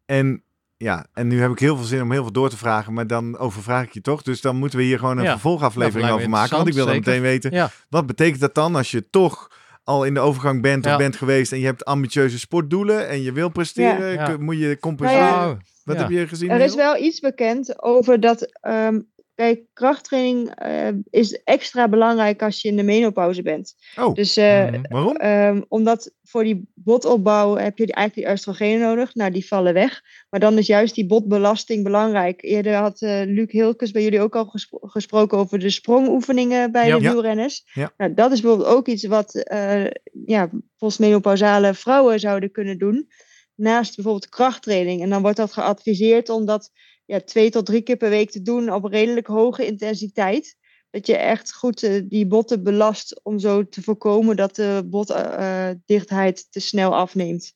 en, ja, en nu heb ik heel veel zin om heel veel door te vragen, maar dan overvraag ik je toch. Dus dan moeten we hier gewoon een Ja. vervolgaflevering Nou, over maken. Want ik wil dan meteen weten, Ja. wat betekent dat dan als je toch al in de overgang bent of bent geweest en je hebt ambitieuze sportdoelen en je wil presteren, moet je compenseren. Nou ja, Oh, Wat ja. heb je gezien? Er is wel iets bekend over dat. ehm, kijk, krachttraining eh, is extra belangrijk als je in de menopauze bent. Oh, Dus eh, Mhm. waarom? Ehm, omdat voor die botopbouw heb je eigenlijk die oestrogenen nodig. Nou, die vallen weg. Maar dan is juist die botbelasting belangrijk. Eerder had eh, Luc Hilkes bij jullie ook al gespro- gesproken over de sprongoefeningen bij Ja. de wielrenners. Ja. Nou, dat is bijvoorbeeld ook iets wat eh ja, postmenopausale vrouwen zouden kunnen doen. Naast bijvoorbeeld krachttraining. En dan wordt dat geadviseerd omdat ja, twee tot drie keer per week te doen op redelijk hoge intensiteit. Dat je echt goed eh, die botten belast om zo te voorkomen dat de botdichtheid te snel afneemt.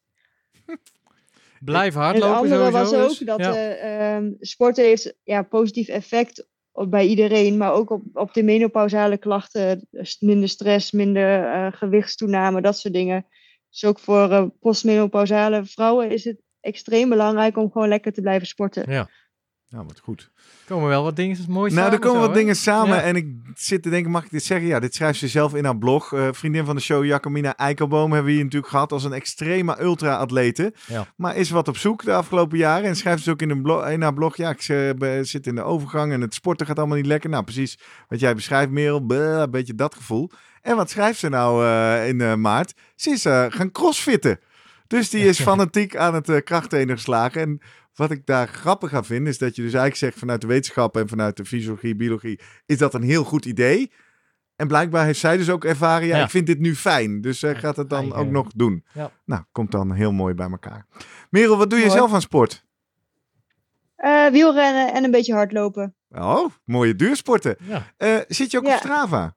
Blijf En het hardlopen andere sowieso. was ook dus. dat Ja. eh, ehm, sporten heeft ja, positief effect op, bij iedereen, maar ook op, op de menopausale klachten. Dus minder stress, minder eh, gewichtstoename, dat soort dingen. Dus ook voor eh, postmenopausale vrouwen is het extreem belangrijk om gewoon lekker te blijven sporten. Ja. Nou, wat goed. komen wel wat dingen mooi Nou, er samen komen zo, wat hè? dingen samen Ja. en ik zit te denken, mag ik dit zeggen? Ja, dit schrijft ze zelf in haar blog. Eh, vriendin van de show, Jacomina Eikelboom, hebben we hier natuurlijk gehad als een extreme ultra-atlete. Ja. Maar is wat op zoek de afgelopen jaren en schrijft ze ook in, een in haar blog, ja, ik zit in de overgang en het sporten gaat allemaal niet lekker. Nou, precies wat jij beschrijft, Merel, bleh, een beetje dat gevoel. En wat schrijft ze nou eh, in eh, maart? Ze is gaan crossfitten. Dus die is fanatiek aan het krachttrainen geslagen. En wat ik daar grappig aan vind, is dat je dus eigenlijk zegt vanuit de wetenschap en vanuit de fysiologie, biologie, is dat een heel goed idee. En blijkbaar heeft zij dus ook ervaren, ja, Ja. ik vind dit nu fijn. Dus zij gaat het dan Eigen- ook nog doen. Ja. Nou, komt dan heel mooi bij elkaar. Merel, wat doe je zelf aan sport? Eh, wielrennen en een beetje hardlopen. Oh, mooie duursporten. Ja. Eh, zit je ook Ja. op Strava?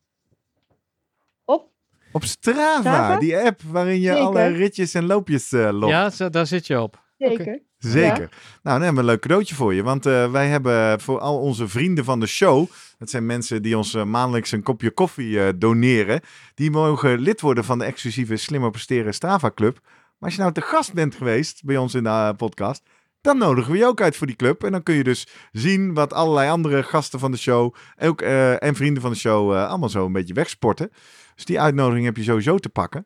Op? Op Strava, Strava? die app waarin je Zeker. alle ritjes en loopjes eh logt. Ja, daar zit je op. Zeker. Zeker. Nou, dan hebben we een leuk cadeautje voor je. Want eh, wij hebben voor al onze vrienden van de show... dat zijn mensen die ons eh, maandelijks een kopje koffie eh, doneren... die mogen lid worden van de exclusieve Slimmer Presteren Strava Club. Maar als je nou te gast bent geweest bij ons in de podcast... dan nodigen we je ook uit voor die club. En dan kun je dus zien wat allerlei andere gasten van de show... Ook, en vrienden van de show allemaal zo een beetje wegsporten. Dus die uitnodiging heb je sowieso te pakken.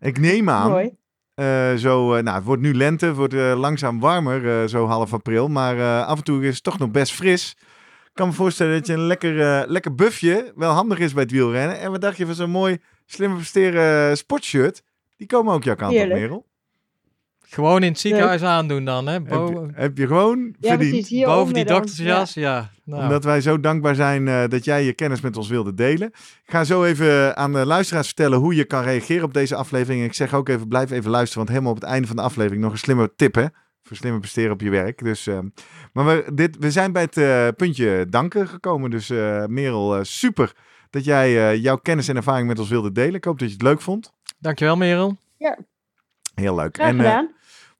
Ik neem aan... Mooi. Eh, zo, eh, nou, het wordt nu lente, het wordt eh, langzaam warmer, zo half april. Maar af en toe is het toch nog best fris. Ik kan me voorstellen dat je een lekker, lekker buffje wel handig is bij het wielrennen. En wat dacht je van zo'n mooi slimme presteren sportshirt? Die komen ook jouw kant op. Merel. Gewoon in het ziekenhuis aandoen dan, hè? Heb je, heb je gewoon Ja, verdiend. precies. Hier boven die doktersjas, ja. Nou, Omdat wij zo dankbaar zijn eh, dat jij je kennis met ons wilde delen. Ik ga zo even aan de luisteraars vertellen hoe je kan reageren op deze aflevering. En ik zeg ook even, blijf even luisteren. Want helemaal op het einde van de aflevering nog een slimme tip, hè? Voor slimmer presteren op je werk. Dus, eh, maar we, dit, we zijn bij het eh, puntje danken gekomen. Dus eh, Merel, super dat jij eh, jouw kennis en ervaring met ons wilde delen. Ik hoop dat je het leuk vond. Dankjewel, Merel. Heel leuk. Graag En, gedaan.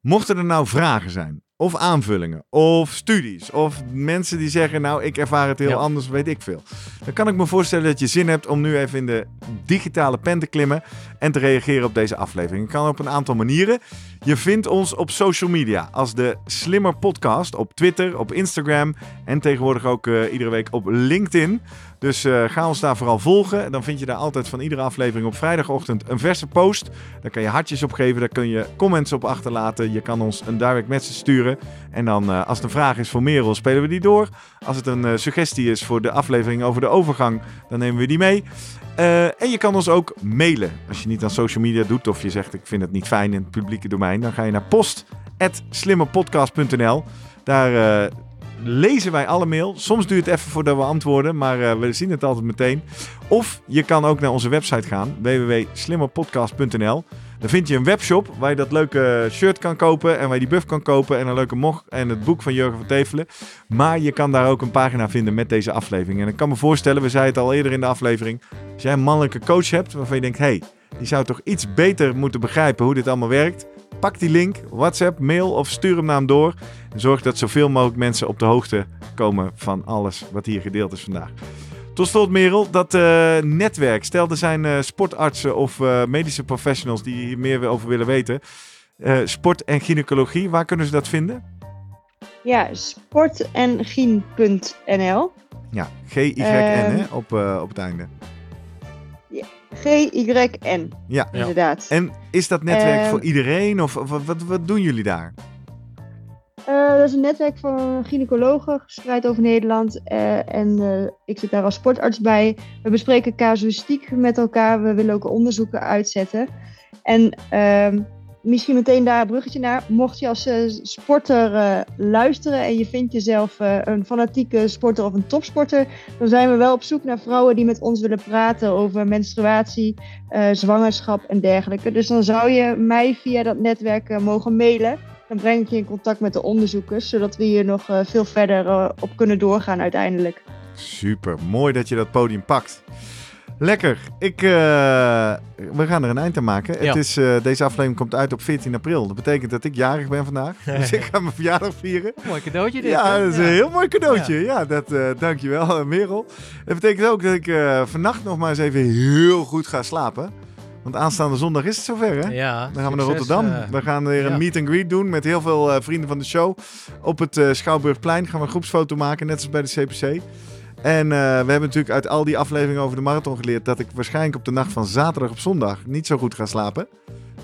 Mochten er nou vragen zijn, of aanvullingen, of studies, of mensen die zeggen, nou, ik ervaar het heel Ja. anders, weet ik veel. Dan kan ik me voorstellen dat je zin hebt om nu even in de digitale pen te klimmen en te reageren op deze aflevering. Het kan op een aantal manieren. Je vindt ons op social media als de Slimmer Podcast, op Twitter, op Instagram en tegenwoordig ook eh, iedere week op LinkedIn. Dus eh, ga ons daar vooral volgen. Dan vind je daar altijd van iedere aflevering op vrijdagochtend een verse post. Daar kan je hartjes op geven, daar kun je comments op achterlaten. Je kan ons een direct message sturen. En dan, eh, als het een vraag is voor Merel, spelen we die door. Als het een eh, suggestie is voor de aflevering over de overgang, dan nemen we die mee. En je kan ons ook mailen. Als je niet aan social media doet of je zegt ik vind het niet fijn in het publieke domein, dan ga je naar post.slimmerpodcast.nl. Daar lezen wij alle mail. Soms duurt het even voordat we antwoorden, maar eh, we zien het altijd meteen. Of je kan ook naar onze website gaan, www.slimmerpodcast.nl. Dan vind je een webshop waar je dat leuke shirt kan kopen en waar je die buff kan kopen en een leuke mog en het boek van Jurgen van Tevelen. Maar je kan daar ook een pagina vinden met deze aflevering. En ik kan me voorstellen, we zeiden het al eerder in de aflevering, als jij een mannelijke coach hebt waarvan je denkt, hey, die zou toch iets beter moeten begrijpen hoe dit allemaal werkt. Pak die link, WhatsApp, mail of stuur hem naar hem door. En zorg dat zoveel mogelijk mensen op de hoogte komen van alles wat hier gedeeld is vandaag. Tot slot, Merel, dat eh, netwerk. Stel, er zijn eh, sportartsen of eh, medische professionals die hier meer over willen weten. Sport en gynaecologie, waar kunnen ze dat vinden? Ja, sportengien.nl. Ja, G-Y-N Ehm. op, op het einde. G-Y-N. Ja. Ja. Inderdaad. En is dat netwerk Ehm. voor iedereen of, of wat, wat, wat doen jullie daar? Eh, dat is een netwerk van gynaecologen, gespreid over Nederland. eh, en eh, ik zit daar als sportarts bij. We bespreken casuïstiek met elkaar. We willen ook onderzoeken uitzetten. En ehm, misschien meteen daar een bruggetje naar. Mocht je als eh, sporter eh, luisteren en je vindt jezelf eh, een fanatieke sporter of een topsporter, dan zijn we wel op zoek naar vrouwen die met ons willen praten over menstruatie, zwangerschap en dergelijke. Dus dan zou je mij via dat netwerk mogen mailen. dan breng ik je in contact met de onderzoekers, zodat we hier nog veel verder op kunnen doorgaan uiteindelijk. Super, mooi dat je dat podium pakt. Lekker. Ik, uh, we gaan er een eind aan maken. Het is, uh, deze aflevering komt uit op 14 april. Dat betekent dat ik jarig ben vandaag. dus ik ga mijn verjaardag vieren. Mooi cadeautje dit. Ja, dat is een heel mooi cadeautje. Ja, ja dat, uh, dankjewel Merel. Dat betekent ook dat ik vannacht nog maar eens even heel goed ga slapen. Want aanstaande zondag is het zover, hè? Ja. Dan gaan we naar Rotterdam. we gaan weer een meet and greet doen met heel veel vrienden van de show. Op het Schouwburgplein gaan we een groepsfoto maken, net als bij de CPC. En uh, we hebben natuurlijk uit al die afleveringen over de marathon geleerd dat ik waarschijnlijk op de nacht van zaterdag op zondag niet zo goed ga slapen.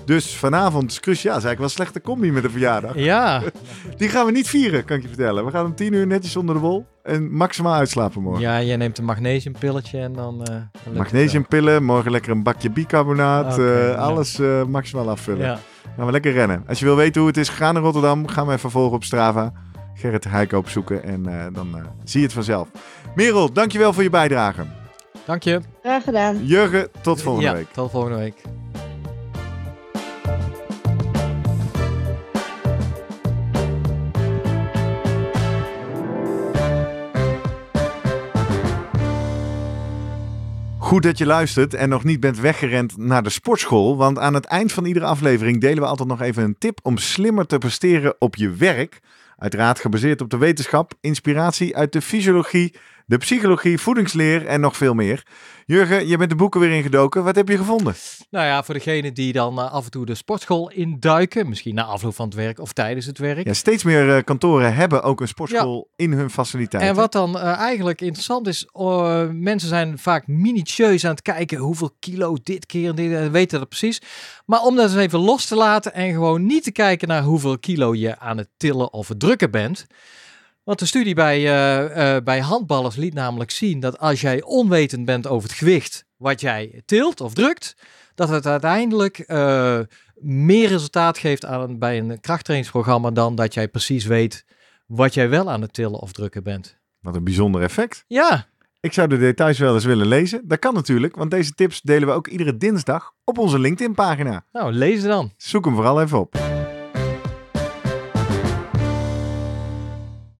Dus vanavond is cruciaal. is eigenlijk wel een slechte combi met de verjaardag. Ja. Die gaan we niet vieren, kan ik je vertellen. We gaan om tien uur netjes onder de wol en maximaal uitslapen morgen. Ja, jij neemt een magnesiumpilletje en dan... Uh, Magnesiumpillen, morgen lekker een bakje bicarbonaat. Okay, uh, alles maximaal afvullen. Ja. Gaan we lekker rennen. Als je wil weten hoe het is gegaan in Rotterdam, gaan we even volgen op Strava. Gerrit Heiko opzoeken en uh, dan uh, zie je het vanzelf. Merel, dankjewel voor je bijdrage. Dank je. Graag gedaan. Jurgen, tot volgende ja, week. tot volgende week. Goed dat je luistert en nog niet bent weggerend naar de sportschool. Want aan het eind van iedere aflevering delen we altijd nog even een tip om slimmer te presteren op je werk. Uiteraard gebaseerd op de wetenschap, inspiratie uit de fysiologie, de psychologie, voedingsleer en nog veel meer. Jurgen, je bent de boeken weer ingedoken. Wat heb je gevonden? Nou ja, voor degenen die dan uh, af en toe de sportschool induiken, misschien na afloop van het werk of tijdens het werk. Ja, steeds meer uh, kantoren hebben ook een sportschool ja. in hun faciliteiten. En wat dan uh, eigenlijk interessant is, mensen zijn vaak minutieus aan het kijken hoeveel kilo dit keer en dit, weten dat precies. Maar om dat eens even los te laten en gewoon niet te kijken naar hoeveel kilo je aan het tillen of het drukken bent. Want de studie bij, uh, uh, bij handballers liet namelijk zien dat als jij onwetend bent over het gewicht wat jij tilt of drukt, dat het uiteindelijk uh, meer resultaat geeft aan, bij een krachttrainingsprogramma dan dat jij precies weet wat jij wel aan het tillen of drukken bent. Wat een bijzonder effect. Ja. Ik zou de details wel eens willen lezen. Dat kan natuurlijk, want deze tips delen we ook iedere dinsdag op onze LinkedIn-pagina. Nou, lees ze dan. Zoek hem vooral even op.